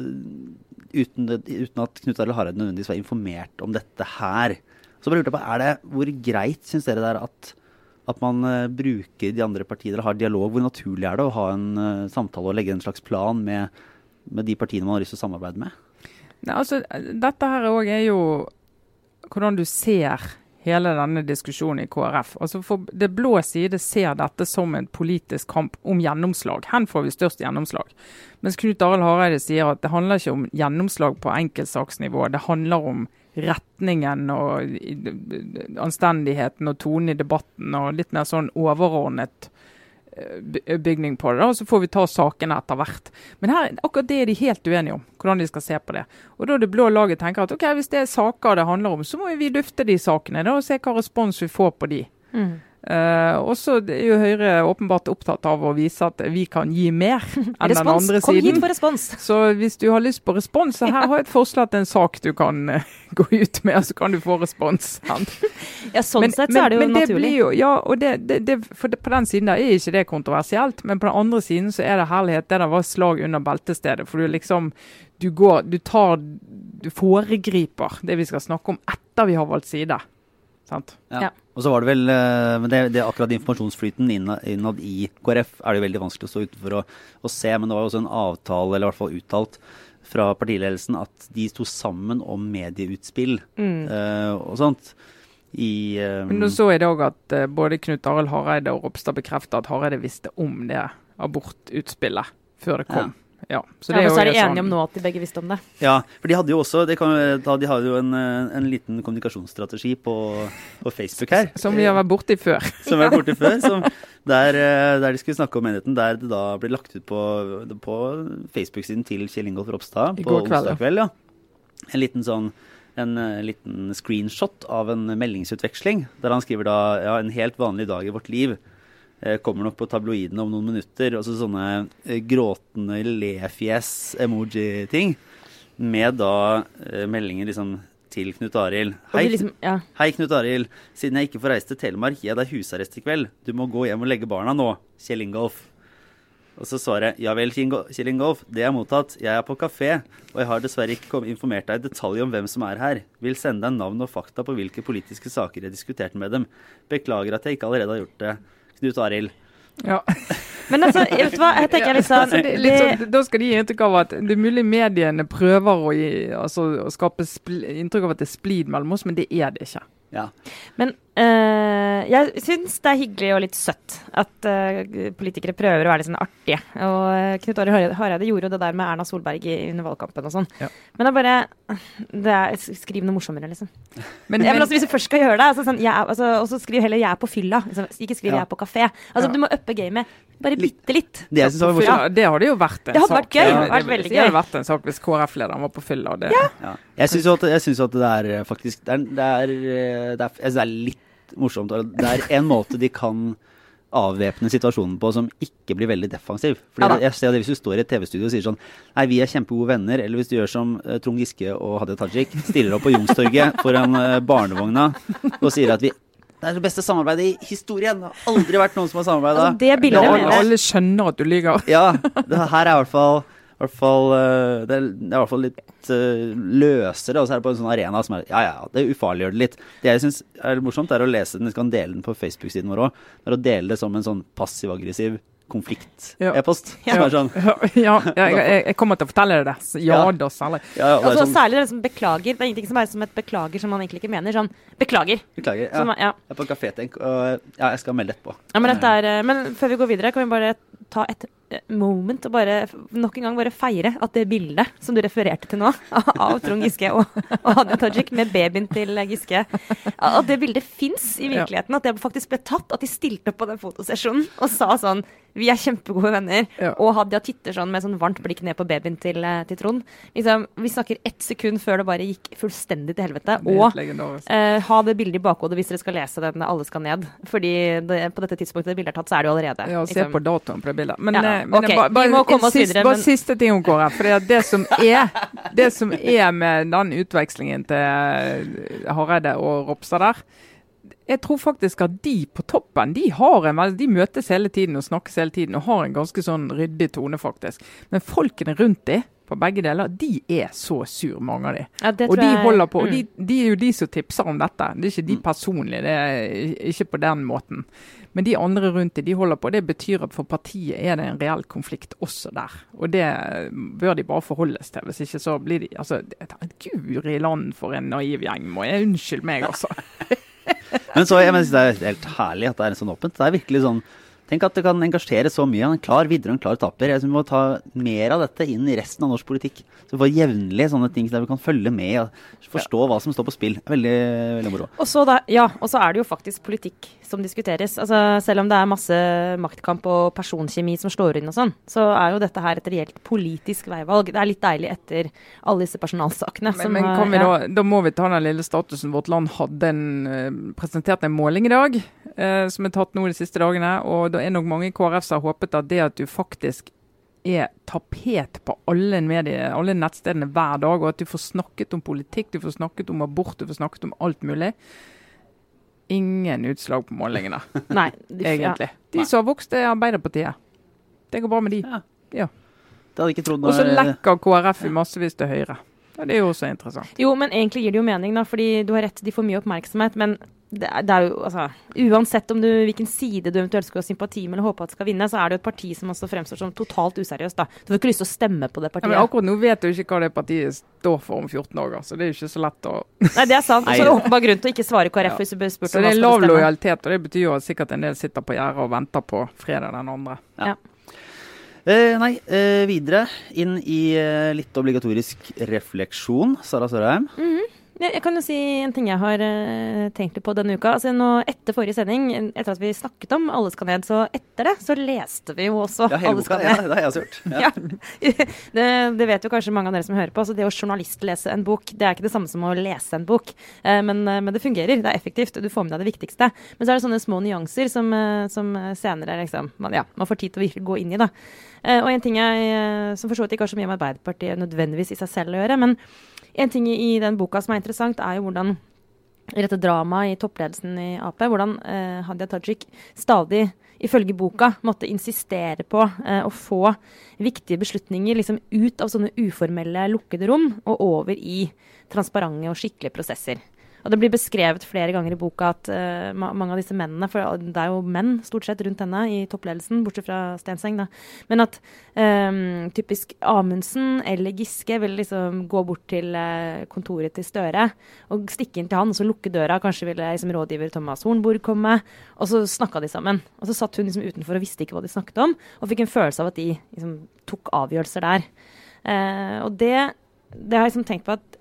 uten, uten at Knut Arild Hareide nødvendigvis var informert om dette her. Så bare lurte jeg på, er det, Hvor greit syns dere det er at, at man uh, bruker de andre partiene eller har dialog? Hvor naturlig er det å ha en uh, samtale og legge en slags plan med, med de partiene man har lyst til å samarbeide med? Nei, altså, dette her òg er jo hvordan du ser hele denne diskusjonen i KrF. Altså for Det blå side ser dette som en politisk kamp om gjennomslag. Hen får vi størst gjennomslag? Mens Knut Arild Hareide sier at det handler ikke om gjennomslag på enkeltsaksnivå. Det handler om retningen og anstendigheten og tonen i debatten og litt mer sånn overordnet bygning på det. og Så får vi ta sakene etter hvert. Men her, akkurat det er de helt uenige om, hvordan de skal se på det. Og da det blå laget tenker at ok, hvis det er saker det handler om, så må vi lufte de sakene da, og se hva respons vi får på de. Mm. Eh, og så er jo Høyre åpenbart opptatt av å vise at vi kan gi mer enn den Respons. andre Kom hit siden. for respons. Så hvis du har lyst på respons, så her har jeg et forslag til en sak du kan uh, gå ut med, så kan du få respons. Ja, sånn sett så er det jo men det naturlig. Blir jo, ja, og det, det, det, for det, På den siden der er ikke det kontroversielt, men på den andre siden så er det herlighet. Det der var slag under beltestedet. For du liksom Du går Du tar Du foregriper det vi skal snakke om etter vi har valgt side. Sant? Ja. Ja. Og så var det vel eh, men det, det akkurat informasjonsflyten innad, i KrF er det veldig vanskelig å stå utenfor og, og se, men det var jo også en avtale, eller i hvert fall uttalt fra partiledelsen, at de sto sammen om medieutspill Mm. uh, og sånt. I um, Men nå så jeg det dag at uh, både Knut Arild Hareide og Ropstad bekreftet at Hareide visste om det abortutspillet før det kom. Ja. Så Ja, det så er jo de sånn- enige om nå at de begge visste om det. Ja, for de hadde jo også det kan, De hadde jo en, eh, en liten kommunikasjonsstrategi på, på Facebook her. Som vi har vært borti før. som vi har vært borti før. Som, der, eh, der de skulle snakke om menigheten. Der det da ble lagt ut på, på Facebook-siden til Kjell Ingolf Ropstad på kveld, onsdag kveld. Ja. En liten sånn en eh, liten screenshot av en meldingsutveksling, der han skriver da ja, en helt vanlig dag i vårt liv. Eh, kommer nok på tabloidene om noen minutter. Og så sånne eh, gråtende lefjes-emoji-ting. Med da eh, meldinger liksom til Knut Arild. Hei, liksom, ja. Hei, Knut Arild. Siden jeg ikke får reise til Telemark, gir jeg deg husarrest i kveld. Du må gå hjem og legge barna nå. Kjell Ingolf. Og så svaret ja vel, Kjell Ingolf, det er mottatt. Jeg er på kafé, og jeg har dessverre ikke informert deg i detalj om hvem som er her. Vil sende deg navn og fakta på hvilke politiske saker jeg diskuterte med dem. Beklager at jeg ikke allerede har gjort det. Knut Arild. Ja. Men altså, vet du hva, jeg tenker litt sånn, Altså, det, litt sånn da skal de gi inntrykk av at det er mulig mediene prøver å, gi, altså, å skape spl inntrykk av at det er splid mellom oss, men det er det ikke. Ja. Men eh, jeg syns det er hyggelig og litt søtt at uh, politikere prøver å være litt sånn artige. Og uh, Knut Arild Hareide- gjorde jo det der med Erna Solberg i, under valgkampen og sånn. Ja. Men det er bare det er, Skriv noe morsommere, liksom. Men, Ja, men altså, hvis du først skal gjøre det, altså, sånn, jeg, altså, og så skriv heller 'jeg er på fylla'. Liksom, ikke skriv Ja. 'jeg er på kafé'. Altså, Ja. Du må uppe gamet bare bitte litt. Det jeg synes var ja, det hadde jo vært en Det hadde sak. vært gøy, Ja, det hadde vært det, veldig det hadde vært en sak hvis KrF-lederen var på fylla. og Det, Ja. Jeg syns jo at, at det er faktisk Det er, det er, det er, er litt morsomt. Det er en måte de kan avvæpne situasjonen på som ikke blir veldig defensiv. Fordi Ja jeg ser det Hvis du står i et TV-studio og sier sånn Nei, vi er kjempegode venner. Eller hvis du gjør som eh, Trond Giske og Hadia Tajik, stiller opp på Youngstorget foran uh, barnevogna og sier at vi det er det beste samarbeidet i historien. Det har aldri vært noen som har samarbeida. Altså, det bildet Ja, alle, skjønner at du lyver. Ja, det her er i hvert fall, hvert fall eh, det, er, det er i hvert fall litt uh, løsere, og så er det på en sånn arena som er Ja, ja, det ufarliggjør det litt. Det jeg syns er litt morsomt, er å lese den. Vi kan dele den på Facebook-siden vår òg. Det er å dele det som en sånn passiv-aggressiv Ja. konflikt. ja. er sånn Ja, jeg, jeg, jeg kommer til å fortelle deg det. Så Ja Ja. da, særlig. Ja, ja, det er Altså, sånn særlig det som beklager. Det er ingenting som er som et beklager som man egentlig ikke mener. Sånn beklager. Beklager. Som, Ja. ja. Jeg er på kafé, tenk. og ja, jeg skal melde etterpå. Ja, men, dette er, eh, men før vi går videre, kan vi bare ta et moment å bare nok en gang bare feire at det bildet som du refererte til nå, av Trond Giske og, og Hadia Tajik med babyen til Giske, at det bildet fins i virkeligheten. At det faktisk ble tatt. At de stilte opp på den fotosesjonen og sa sånn Vi er kjempegode venner. Ja. Og Hadia titter sånn med sånn varmt blikk ned på babyen til, eh, til Trond. Liksom, vi snakker ett sekund før det bare gikk fullstendig til helvete. Og. Eh, ha det bildet i bakhodet hvis dere skal lese den 'Alle skal ned'. Fordi det, på dette tidspunktet det bildet er tatt, så er det jo allerede. Ja, se liksom. på datoen på det bildet. Men, Ja, eh, men okay, bare, en videre, bare men- siste ting om KrF. For det, det, som er, det som er med den utvekslingen til eh, Hareide og Ropstad der jeg tror faktisk at de på toppen de har en, de møtes hele tiden og snakkes hele tiden og har en ganske sånn ryddig tone, faktisk. Men folkene rundt de, på begge deler, de er så sur, mange av de. Ja, Og de jeg- holder på, mm. de, de er jo de som tipser om dette. Det er ikke de personlige, det er ikke på den måten. Men de andre rundt det de holder på. Det betyr at for partiet er det en reell konflikt også der. Og det bør de bare forholdes til. Hvis ikke så blir de altså, det- Guri land for en naiv gjeng, må jeg Unnskyld meg, altså. Men så, jeg synes det er helt herlig at det er sånn åpent. Det er virkelig sånn Tenk at det kan engasjere så mye. En klar videre og en klar taper. Jeg synes Vi må ta mer av dette inn i resten av norsk politikk. Så vi får jevnlig sånne ting der vi kan følge med og forstå hva som står på spill. Veldig, veldig moro. Og så, da, ja, og så er det jo faktisk politikk som diskuteres. Altså, selv om det er masse maktkamp og personkjemi som slår inn og sånn, så er jo dette her et reelt politisk veivalg. Det er litt deilig etter alle disse personalsakene. Men, som men kan vi ja. da, da må vi ta den lille statusen. Vårt land hadde en, eh, presentert en måling i dag, eh, som er tatt nå de siste dagene. og Det er nok mange i KrF som har håpet at det at du faktisk er tapet på alle, medier, alle nettstedene hver dag, og at du får snakket om politikk, du får snakket om abort, du får snakket om alt mulig. Ingen utslag på målingene, Nei, de, ja. egentlig. De som har vokst, er Arbeiderpartiet. Det går bra med de. Ja. Ja. Det hadde ikke trodd. Og så lekker KrF i massevis til Høyre. Ja, det er jo også interessant. Jo, men egentlig gir det jo mening, da, fordi du har rett, de får mye oppmerksomhet. Men det er, det er jo, altså, uansett om du, hvilken side du eventuelt skal ha sympati med eller håpe at skal vinne, så er det jo et parti som også fremstår som totalt useriøst. da. Du får ikke lyst til å stemme på det Ja, partiet. men akkurat nå vet du ikke hva det partiet står for om 14 år, så det er jo ikke så lett å Nei, det er sant. Og så er det åpenbar grunn til å ikke svare KrF Ja. hvis du blir spurt Så om det hva er skal lav du stemme. lojalitet, og det betyr jo at sikkert en del sitter på gjerdet og venter på fredag den andre. Eh, nei, eh, videre inn i eh, litt obligatorisk refleksjon, Sara Sørheim. Jeg, jeg kan jo si en ting jeg har uh, tenkt litt på denne uka. Altså nå Etter forrige sending, etter at vi snakket om Alle skal ned, så etter det så leste vi jo også ja, Alle skal ned. Ja, det har jeg også gjort. Ja. ja. det, det, vet jo kanskje mange av dere som hører på. Altså det å journalistlese en bok, det er ikke det samme som å lese en bok. Uh, men, uh, men, det fungerer. Det er effektivt. Du får med deg det viktigste. Men så er det sånne små nyanser som, som senere liksom, man, ja, man får tid til å virkelig gå inn i. da. og en ting jeg, som for så vidt ikke har så mye med Arbeiderpartiet nødvendigvis i seg selv å gjøre, men en ting i den boka som er interessant, er jo hvordan i dette dramaet i toppledelsen i Ap, hvordan eh, Hadia Tajik stadig, ifølge boka, måtte insistere på eh, å få viktige beslutninger liksom ut av sånne uformelle, lukkede rom og over i transparente og skikkelige prosesser. Og det blir beskrevet flere ganger i boka at uh, mange av disse mennene, for det er jo menn stort sett rundt henne i toppledelsen, bortsett fra Stenseng, da, men at um, typisk Amundsen eller Giske vil liksom gå bort til uh, kontoret til Støre og stikke inn til han, og så lukke døra. Kanskje ville liksom, rådgiver Thomas Hornborg komme. Og så snakka de sammen. Og så satt hun liksom utenfor og visste ikke hva de snakket om, og fikk en følelse av at de liksom, tok avgjørelser der. Uh, og det, det har jeg liksom tenkt på at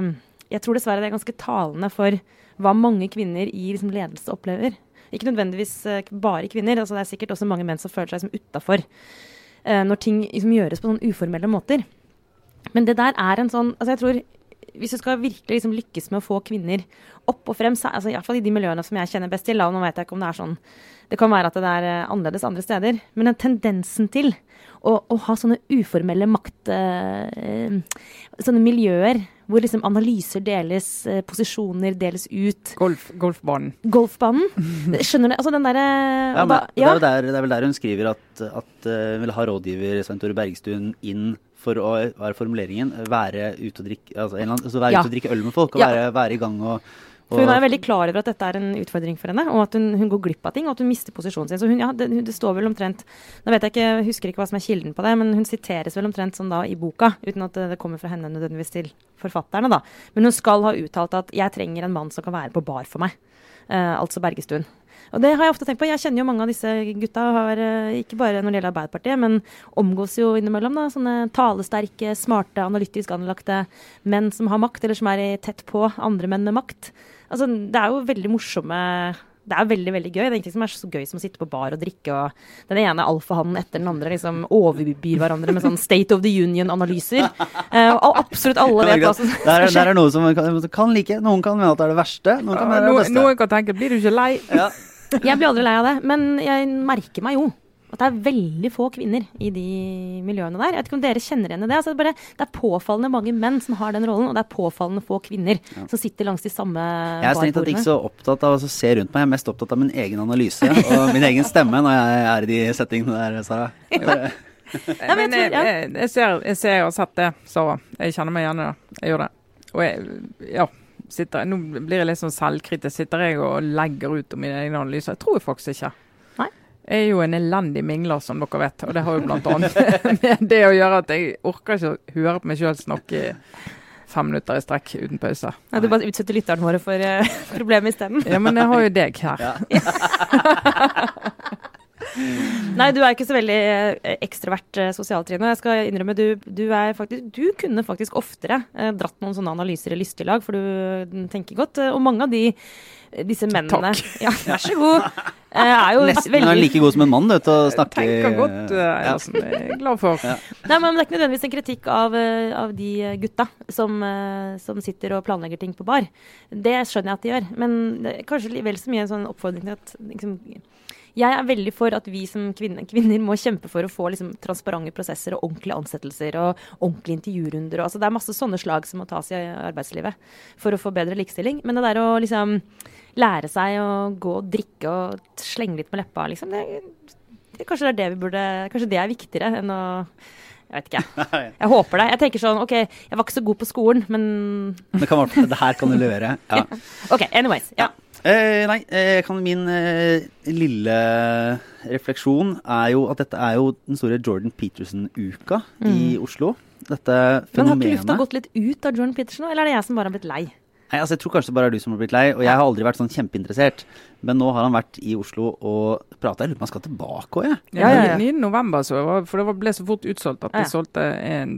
um, jeg tror dessverre det er ganske talende for hva mange kvinner i liksom, ledelse opplever. Ikke nødvendigvis uh, bare kvinner. altså Det er sikkert også mange menn som føler seg liksom, utafor uh, når ting liksom, gjøres på sånn uformelle måter. Men det der er en sånn altså jeg tror Hvis du skal virkelig liksom, lykkes med å få kvinner opp og frem, altså, iallfall i de miljøene som jeg kjenner best til, og nå vet jeg ikke om det er sånn Det kan være at det er uh, annerledes andre steder, men den tendensen til å, å ha sånne uformelle makt... sånne miljøer hvor liksom analyser deles, eh, posisjoner deles ut. Golf, golfbanen. Golfbanen. Skjønner du? Altså den derre ja, ja. det, det, er vel der hun skriver at, at uh, vil ha rådgiver Svein Tore Bergstuen inn for å være formuleringen, være ute og drikke, altså, altså være ja. ute og drikke øl med folk og være, være i gang og for Hun er veldig klar over at dette er en utfordring for henne, og at hun, hun går glipp av ting, og at hun mister posisjonen sin. Så hun, ja, det, det, står vel omtrent Nå vet jeg ikke, jeg husker ikke hva som er kilden på det, men hun siteres vel omtrent sånn da i boka, uten at det, det kommer fra henne nødvendigvis til forfatterne, da. Men hun skal ha uttalt at 'jeg trenger en mann som kan være på bar for meg'. Uh, altså Bergestuen. Og det har jeg ofte tenkt på. Jeg kjenner jo mange av disse gutta, har, eh, ikke bare når det gjelder Arbeiderpartiet, men omgås jo innimellom da, sånne talesterke, smarte, analytisk anlagte menn som har makt, eller som er tett på andre menn med makt. Altså, det er jo veldig morsomme det er veldig veldig gøy. Det er ingenting som er så gøy som å sitte på bar og drikke, og den ene alfahannen etter den andre liksom overbyr hverandre med sånn State of the Union-analyser. Uh, og absolutt alle vet hva som skjer. Det er noe som man kan, kan, like. Noen kan mene at det er det verste, noen kan mene det er det beste. Noen kan tenke blir du ikke lei? Ja. Jeg blir aldri lei av det, men jeg merker meg jo at det er veldig få kvinner i de miljøene der. Jeg vet ikke om dere kjenner igjen i det. Altså det, er bare, det, er påfallende mange menn som har den rollen, og det er påfallende få kvinner ja. som sitter langs de samme barbordene. Jeg er strengt tatt ikke så opptatt av å se rundt meg, jeg er mest opptatt av min egen analyse og min egen stemme når jeg er i de settingene der, Sara. Ja. men jeg, jeg, jeg, ser, jeg ser og har sett det, Sara. Jeg kjenner meg igjen i det. Jeg gjør det. Og jeg, ja, sitter, nå blir jeg litt sånn selvkritisk. Sitter jeg og legger ut om mine egne analyser? Jeg tror jeg faktisk ikke. Nei. Jeg er jo en elendig mingler, som dere vet. Og det har jo bl.a. med det å gjøre at jeg orker ikke å høre på meg sjøl snakke fem minutter i strekk uten pause. Ja, du bare utsetter lytterne våre for uh, problemet isteden? Ja, men jeg har jo deg her. Ja. Nei, du er ikke så veldig eh, ekstrovert sosial, Trine. Jeg skal innrømme, du, du, faktisk, du kunne faktisk oftere eh, dratt noen sånne analyser i lystig lag, for du tenker godt. Og mange av de, disse mennene Takk. Ja, vær så god. Er jo Nesten veldig... er like god som en mann du, til å snakke Tenker godt, Eilertsen. Ja. Jeg er glad for. Ja. Nei, men Det er ikke nødvendigvis en kritikk av, av de gutta som, som, sitter og planlegger ting på bar. Det skjønner jeg at de gjør. Men det er kanskje vel så mye en sånn oppfordring til at liksom, jeg er veldig for at vi som kvinner, kvinner må kjempe for å få liksom, transparente prosesser og ordentlige ansettelser og ordentlige intervjurunder. Og, altså, det er masse sånne slag som må tas i arbeidslivet for å få bedre likestilling. Men det der å liksom lære seg å gå og drikke og slenge litt med leppa, liksom, det, det, kanskje det er det vi burde Kanskje det er viktigere enn å jeg vet ikke. Jeg håper det. Jeg tenker sånn OK, jeg var ikke så god på skolen, men Det, kan det her kan du levere. Ja. OK, anyways. Ja. Eh, nei, eh, kan min eh, lille refleksjon er jo at dette er jo den store Jordan Peterson-uka mm. i Oslo. Dette fenomenet Men har ikke lufta gått litt ut av Jordan Peterson, eller er det jeg som bare har blitt lei? Nei, altså Jeg tror kanskje det bare er du som har blitt lei, og jeg har aldri vært sånn kjempeinteressert. Men nå har han vært i Oslo og prata. Jeg lurer på om han skal tilbake òg, jeg. Ja, ja, ja. 9. november, så, for det ble så fort utsolgt at de solgte en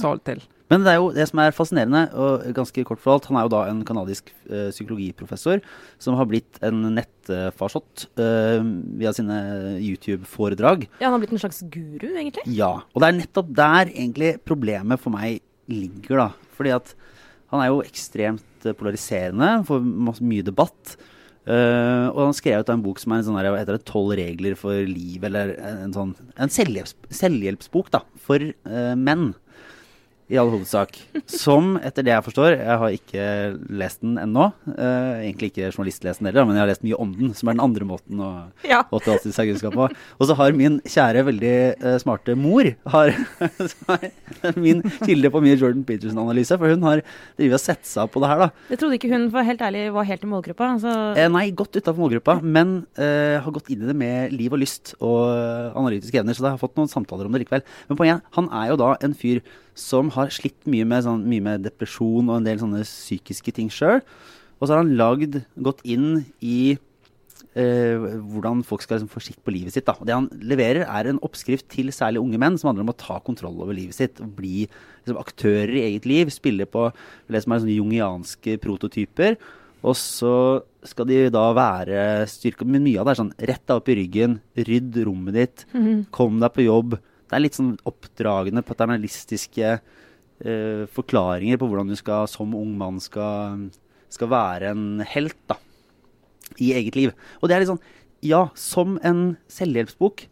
sal til. Men det er jo det som er fascinerende, og ganske kort fortalt, han er jo da en kanadisk uh, psykologiprofessor som har blitt en nettfarsott uh, via sine YouTube-foredrag. Ja, han har blitt en slags guru, egentlig. Ja. Og det er nettopp der egentlig problemet for meg ligger, da. Fordi at han er jo ekstremt eh, polariserende, får mye debatt. Uh, og han skrev ut en bok som er en sånn heter det, 'Tolv regler for liv', eller en, sånn En selvhjelps, selvhjelpsbok da, for uh, menn i all hovedsak. Som, etter det jeg forstår, jeg har ikke lest den ennå. Uh, egentlig ikke journalistlest den heller, men jeg har lest mye om den, som er den andre måten å Ja. 88 seg kunnskap på. Og så har min kjære, veldig uh, smarte mor har, min kilde på mye Jordan Peterson-analyse, for hun har drevet og sett seg opp på det her, da. Jeg trodde ikke hun for helt ærlig var helt i målgruppa. Altså, Uh, nei, godt utafor målgruppa, men har gått inn i det med liv og lyst og analytiske evner, så jeg har fått noen samtaler om det likevel. Men poenget, han er jo da en fyr som har slitt mye med, sånn, mye med depresjon og en del sånne psykiske ting sjøl. Og så har han lagd, gått inn i eh, hvordan folk skal liksom, få skikk på livet sitt. Da. Og det han leverer, er en oppskrift til særlig unge menn som handler om å ta kontroll over livet sitt. og Bli liksom, aktører i eget liv. Spille på det som er sånne jungianske prototyper. Og så skal de da være styrka Men mye av det er sånn rett deg opp i ryggen, rydd rommet ditt, kom deg på jobb. Det er litt sånn oppdragende, paternalistiske uh, forklaringer på hvordan du skal, som ung mann skal, skal være en helt da, i eget liv. Og det er litt sånn Ja, som en selvhjelpsbok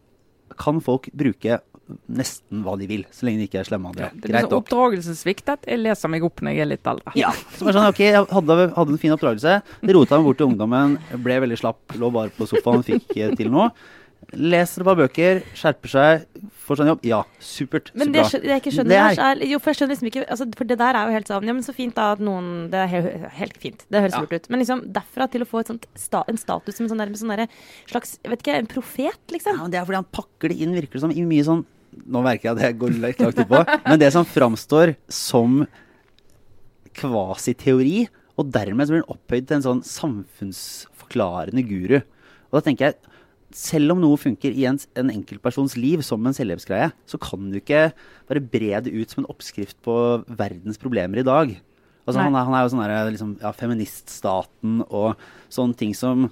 kan folk bruke nesten hva de vil, så lenge de ikke er slemme andre. Det er oppdragelsessvikt at Jeg leser meg opp når jeg er litt eldre. Ja. Som er sånn, ok, Jeg hadde, hadde en fin oppdragelse. Det rota meg bort til ungdommen. Ble veldig slapp, lå bare på sofaen, fikk eh, til noe. Leser et par bøker, skjerper seg, får seg en jobb. Ja, supert. Men det, det jeg ikke skjønner, Det er- Jo, for jeg skjønner liksom ikke altså, For det der er jo helt sånn Ja, men så fint da at noen Det er helt, helt fint. Det høres Ja. lurt ut. Men liksom derfra til å få et sånt en status som en sånn, der, sånn der, slags Jeg vet ikke, en profet, liksom. Ja, men det er fordi han pakker det inn, virker det som, i mye sånn Nå merker jeg at jeg går litt langt utpå, men det som framstår som kvasiteori, og dermed så blir den opphøyd til en sånn samfunnsforklarende guru. Og da tenker jeg, selv om noe funker i en, en enkeltpersons liv som en selvhjelpsgreie, så kan du ikke bare bre det ut som en oppskrift på verdens problemer i dag. Altså, han, er, han er jo sånn der, liksom, ja, feministstaten og sånne ting som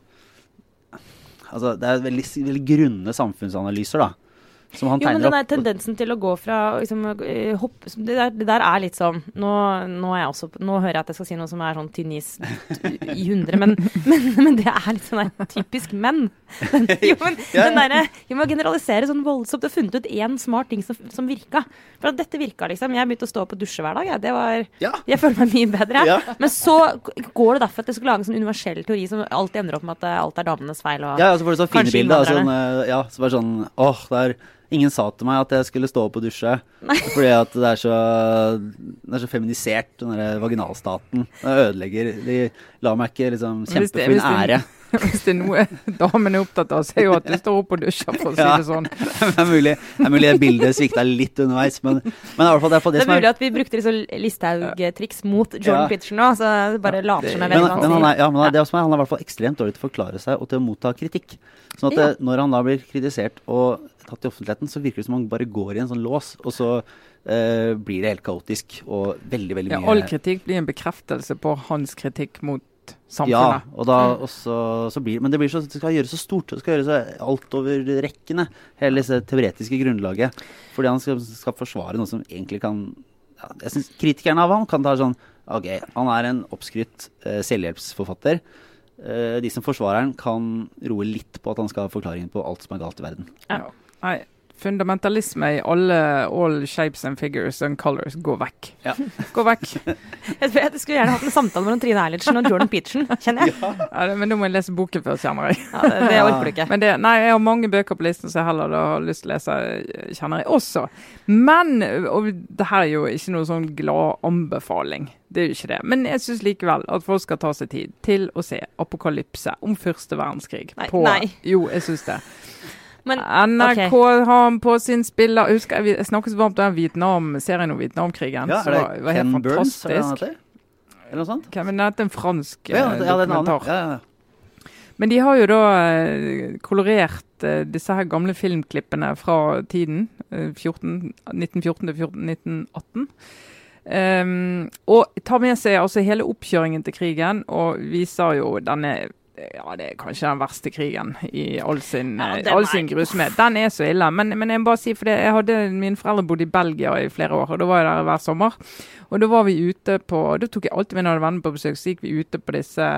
Altså, det er veldig, veldig grunne samfunnsanalyser, da. Som han Jo, men den der tendensen til å gå fra liksom, eh, hopp, det, der, det der er litt sånn nå, nå, også, nå hører jeg at jeg skal si noe som er sånn tynn is i hundre, men, men, men det er litt sånn der typisk menn. Den, jo, men Ja, den der, Vi må generalisere sånn voldsomt. Du har funnet ut én smart ting som, som virka. For at dette virka, liksom. Jeg begynte å stå opp og dusje hver dag. Jeg, det var, Ja. jeg føler meg mye bedre. Ja. Men så går det derfor at jeg skulle lage en sånn universell teori som alltid ender opp med at eh, alt er damenes feil. Og, Ja, og så får du sånn fine bilder. Sånn, eh, ja, så bare sånn Åh, det er Ingen sa til meg at jeg skulle stå opp og dusje. Fordi at det er så, det er så feminisert, den der vaginalstaten. Det ødelegger De lar meg ikke liksom kjempe det- for min ære. Hvis det er noe damene er opptatt av, så er jo at du står opp og dusjer, for å si Ja. det sånn. det er mulig det er mulig bildet svikta litt underveis, men, men i hvert fall det er for det, Det er som mulig er at vi brukte liksom Listhaug-triks mot Jordan Ja. Pitcher nå, så det bare later som jeg men, vet hva men han er, ja, men det som er, han er i hvert fall ekstremt dårlig til å forklare seg og til å motta kritikk. Sånn at Ja. når han da blir kritisert og tatt i offentligheten, så virker det som han bare går i en sånn lås, og så eh, blir det helt kaotisk og veldig, veldig mye Ja, all kritikk blir en bekreftelse på hans kritikk mot samfunnet. Ja, og da også, så blir Men det blir så, det skal gjøres så stort. Det skal gjøres så altoverrekkende, hele dette teoretiske grunnlaget. Fordi han skal, skal forsvare noe som egentlig kan ja, Jeg synes Kritikerne av ham kan ta sånn Ok, han er en oppskrytt eh, selvhjelpsforfatter. Eh, de som forsvarer han, kan roe litt på at han skal ha forklaringen på alt som er galt i verden. Ja. Nei, fundamentalisme i alle all shapes and figures and colors går vekk. Ja. Gå vekk. Jeg, jeg skulle gjerne hatt en samtale mellom Trine Eilertsen og Jordan Peterson, kjenner jeg. Ja, ja, men nå må jeg lese boken først, kjenner jeg. Ja, det, det orker du ikke. Men det, nei, jeg har mange bøker på listen som jeg heller da har lyst til å lese, kjenner jeg også. Men, og det her er jo ikke noe sånn glad anbefaling, det er jo ikke det. Men jeg syns likevel at folk skal ta seg tid til å se Apokalypse om første verdenskrig. Nei, på, nei. Jo, jeg syns det. Men NRK har han på sin spiller Jeg husker jeg, jeg snakket så varmt om den Vietnam-serien om Vietnamkrigen. Ja, er det var, var helt Ken Burns? Det fantastisk. heter? Eller noe sånt? Kevin, en fransk Ja, eh, ja, det er dokumentar. Ja, ja. Men de har jo da eh, kolorert eh, disse her gamle filmklippene fra tiden. eh, 14, 1914 til 14, 1918. Um, og tar med seg altså hele oppkjøringen til krigen og viser jo denne ja, det er kanskje den verste krigen i all sin, Ja, all sin grusomhet. Den er så ille. Men, men jeg må bare si, for det, jeg hadde, mine foreldre bodde i Belgia i flere år, og da var jeg der hver sommer. Og da var vi ute på Da tok jeg alltid hadde venner på besøk, så gikk vi ute på disse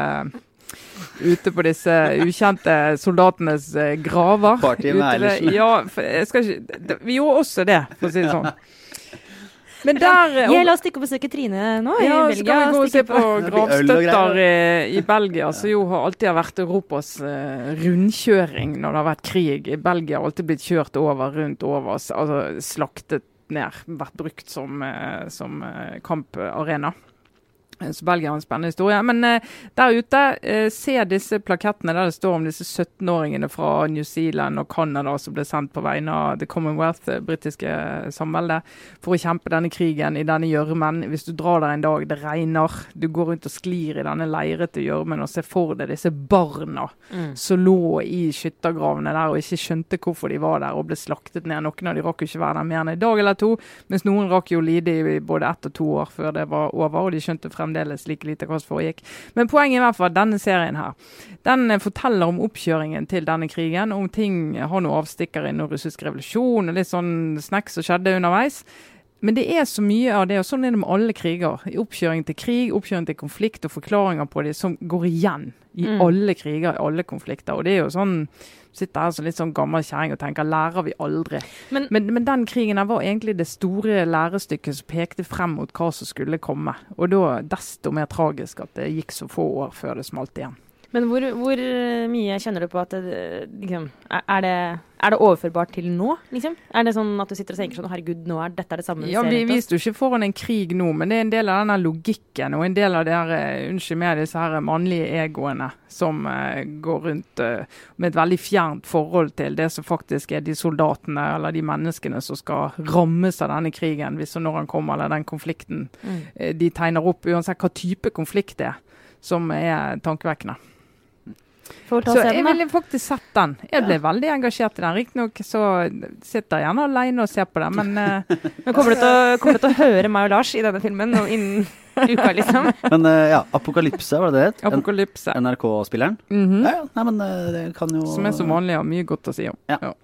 Ute på disse ukjente soldatenes eh, graver. Partiene er Ute ved- Ja, for jeg skal ikke Vi gjorde også det, for å si det sånn. Men der eh, Ja, la oss stikke og besøke Trine nå i ja, så Belgia. kan vi gå og se på, på gravstøtter i, i Belgia, som jo har alltid har vært Europas uh, rundkjøring når det har vært krig. I Belgia har alltid blitt kjørt over, rundt over, altså slaktet ned. Vært brukt som, uh, som uh, kamparena. Eh, Så Belgia har en spennende historie. Men eh, der ute, eh, se disse plakettene der det står om disse 17-åringene fra New Zealand og Canada som ble sendt på vegne av The Commonwealth, det britiske samveldet, for å kjempe denne krigen i denne gjørmen. Hvis du drar der en dag, det regner, du går rundt og sklir i denne leirete gjørmen og ser for deg disse barna Mm. som lå i skyttergravene der og ikke skjønte hvorfor de var der og ble slaktet ned. Noen av de rakk jo ikke være der mer enn en dag eller to, mens noen rakk jo lide i både ett og to år før det var over, og de skjønte fremdeles like lite hva som foregikk. Men poenget er i hvert fall at denne serien her, den eh, forteller om oppkjøringen til denne krigen, om ting har noen avstikkere i noen russisk revolusjon og litt sånn snacks som skjedde underveis. Men det er så mye av det, og sånn er det med alle kriger. I oppkjøring til krig, oppkjøring til konflikt og forklaringer på det som går igjen i Mm. alle kriger, i alle konflikter. Og det er jo sånn Sitter her som litt sånn gammel kjerring og tenker lærer vi aldri? Men- Men, men den krigen her var egentlig det store lærestykket som pekte frem mot hva som skulle komme. Og da desto mer tragisk at det gikk så få år før det smalt igjen. Men hvor, hvor eh, mye kjenner du på at liksom, er, det er det overførbart til nå, liksom? Er det sånn at du sitter og tenker sånn herregud, nå er dette det samme vi Ja, Vi viste jo ikke foran en krig nå, men det er en del av denne logikken og en del av det her, eh, unnskyld meg, disse her mannlige egoene som uh, går rundt uh, med et veldig fjernt forhold til det som faktisk er de soldatene eller de menneskene som skal rammes av denne krigen hvis og når han kommer, eller den konflikten Mm. de tegner opp, uansett hva type konflikt det er, som er tankevekkende. Ta Så og jeg ville faktisk sett den. Jeg ble veldig engasjert i den. Riktignok så sitter jeg gjerne alene og ser på den, men uh, Men kommer du, å, kommer du til å høre meg og Lars i denne filmen innen uka, liksom? Men uh, ja, Apokalypse, var det det? Apokalypse. NRK-spilleren? Mhm. Ja, ja. Nei, men uh, det kan jo Som er som vanlig har mye godt å si om. Ja. Ja,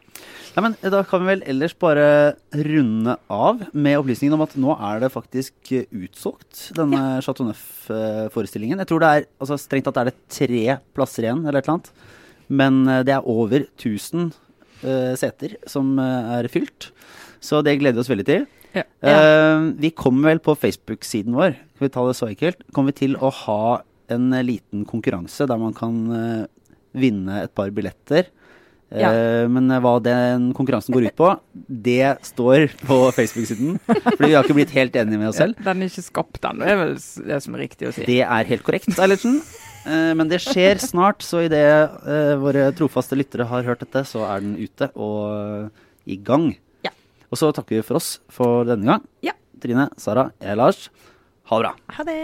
men Da kan vi vel ellers bare runde av med opplysningen om at nå er det faktisk eh, utsolgt, denne Chateau Neuf-forestillingen. Jeg tror det er altså strengt tatt er det tre plasser igjen, eller et eller annet. Men eh, det er over 1000 uh, seter som eh, er fylt. Så det gleder vi oss veldig til. Ja. Uh, vi kommer vel på Facebook-siden vår, skal vi ta det så enkelt, kommer vi til å ha en eh, liten konkurranse der man kan uh, vinne et par billetter. Ja. Eh, men eh, hva den konkurransen går ut på, det står på Facebook-siden. Fordi vi har ikke blitt helt enige med oss selv. Den er ikke skapt ennå, er vel det som er riktig å si. Det er helt korrekt, Eilertsen. Eh, men det skjer snart, så idet uh, våre trofaste lyttere har hørt dette, så er den ute og eh, i gang. Ja. Og så takker vi for oss for denne gang. Ja. Trine, Sara, jeg Lars. Ha det bra. Ha det.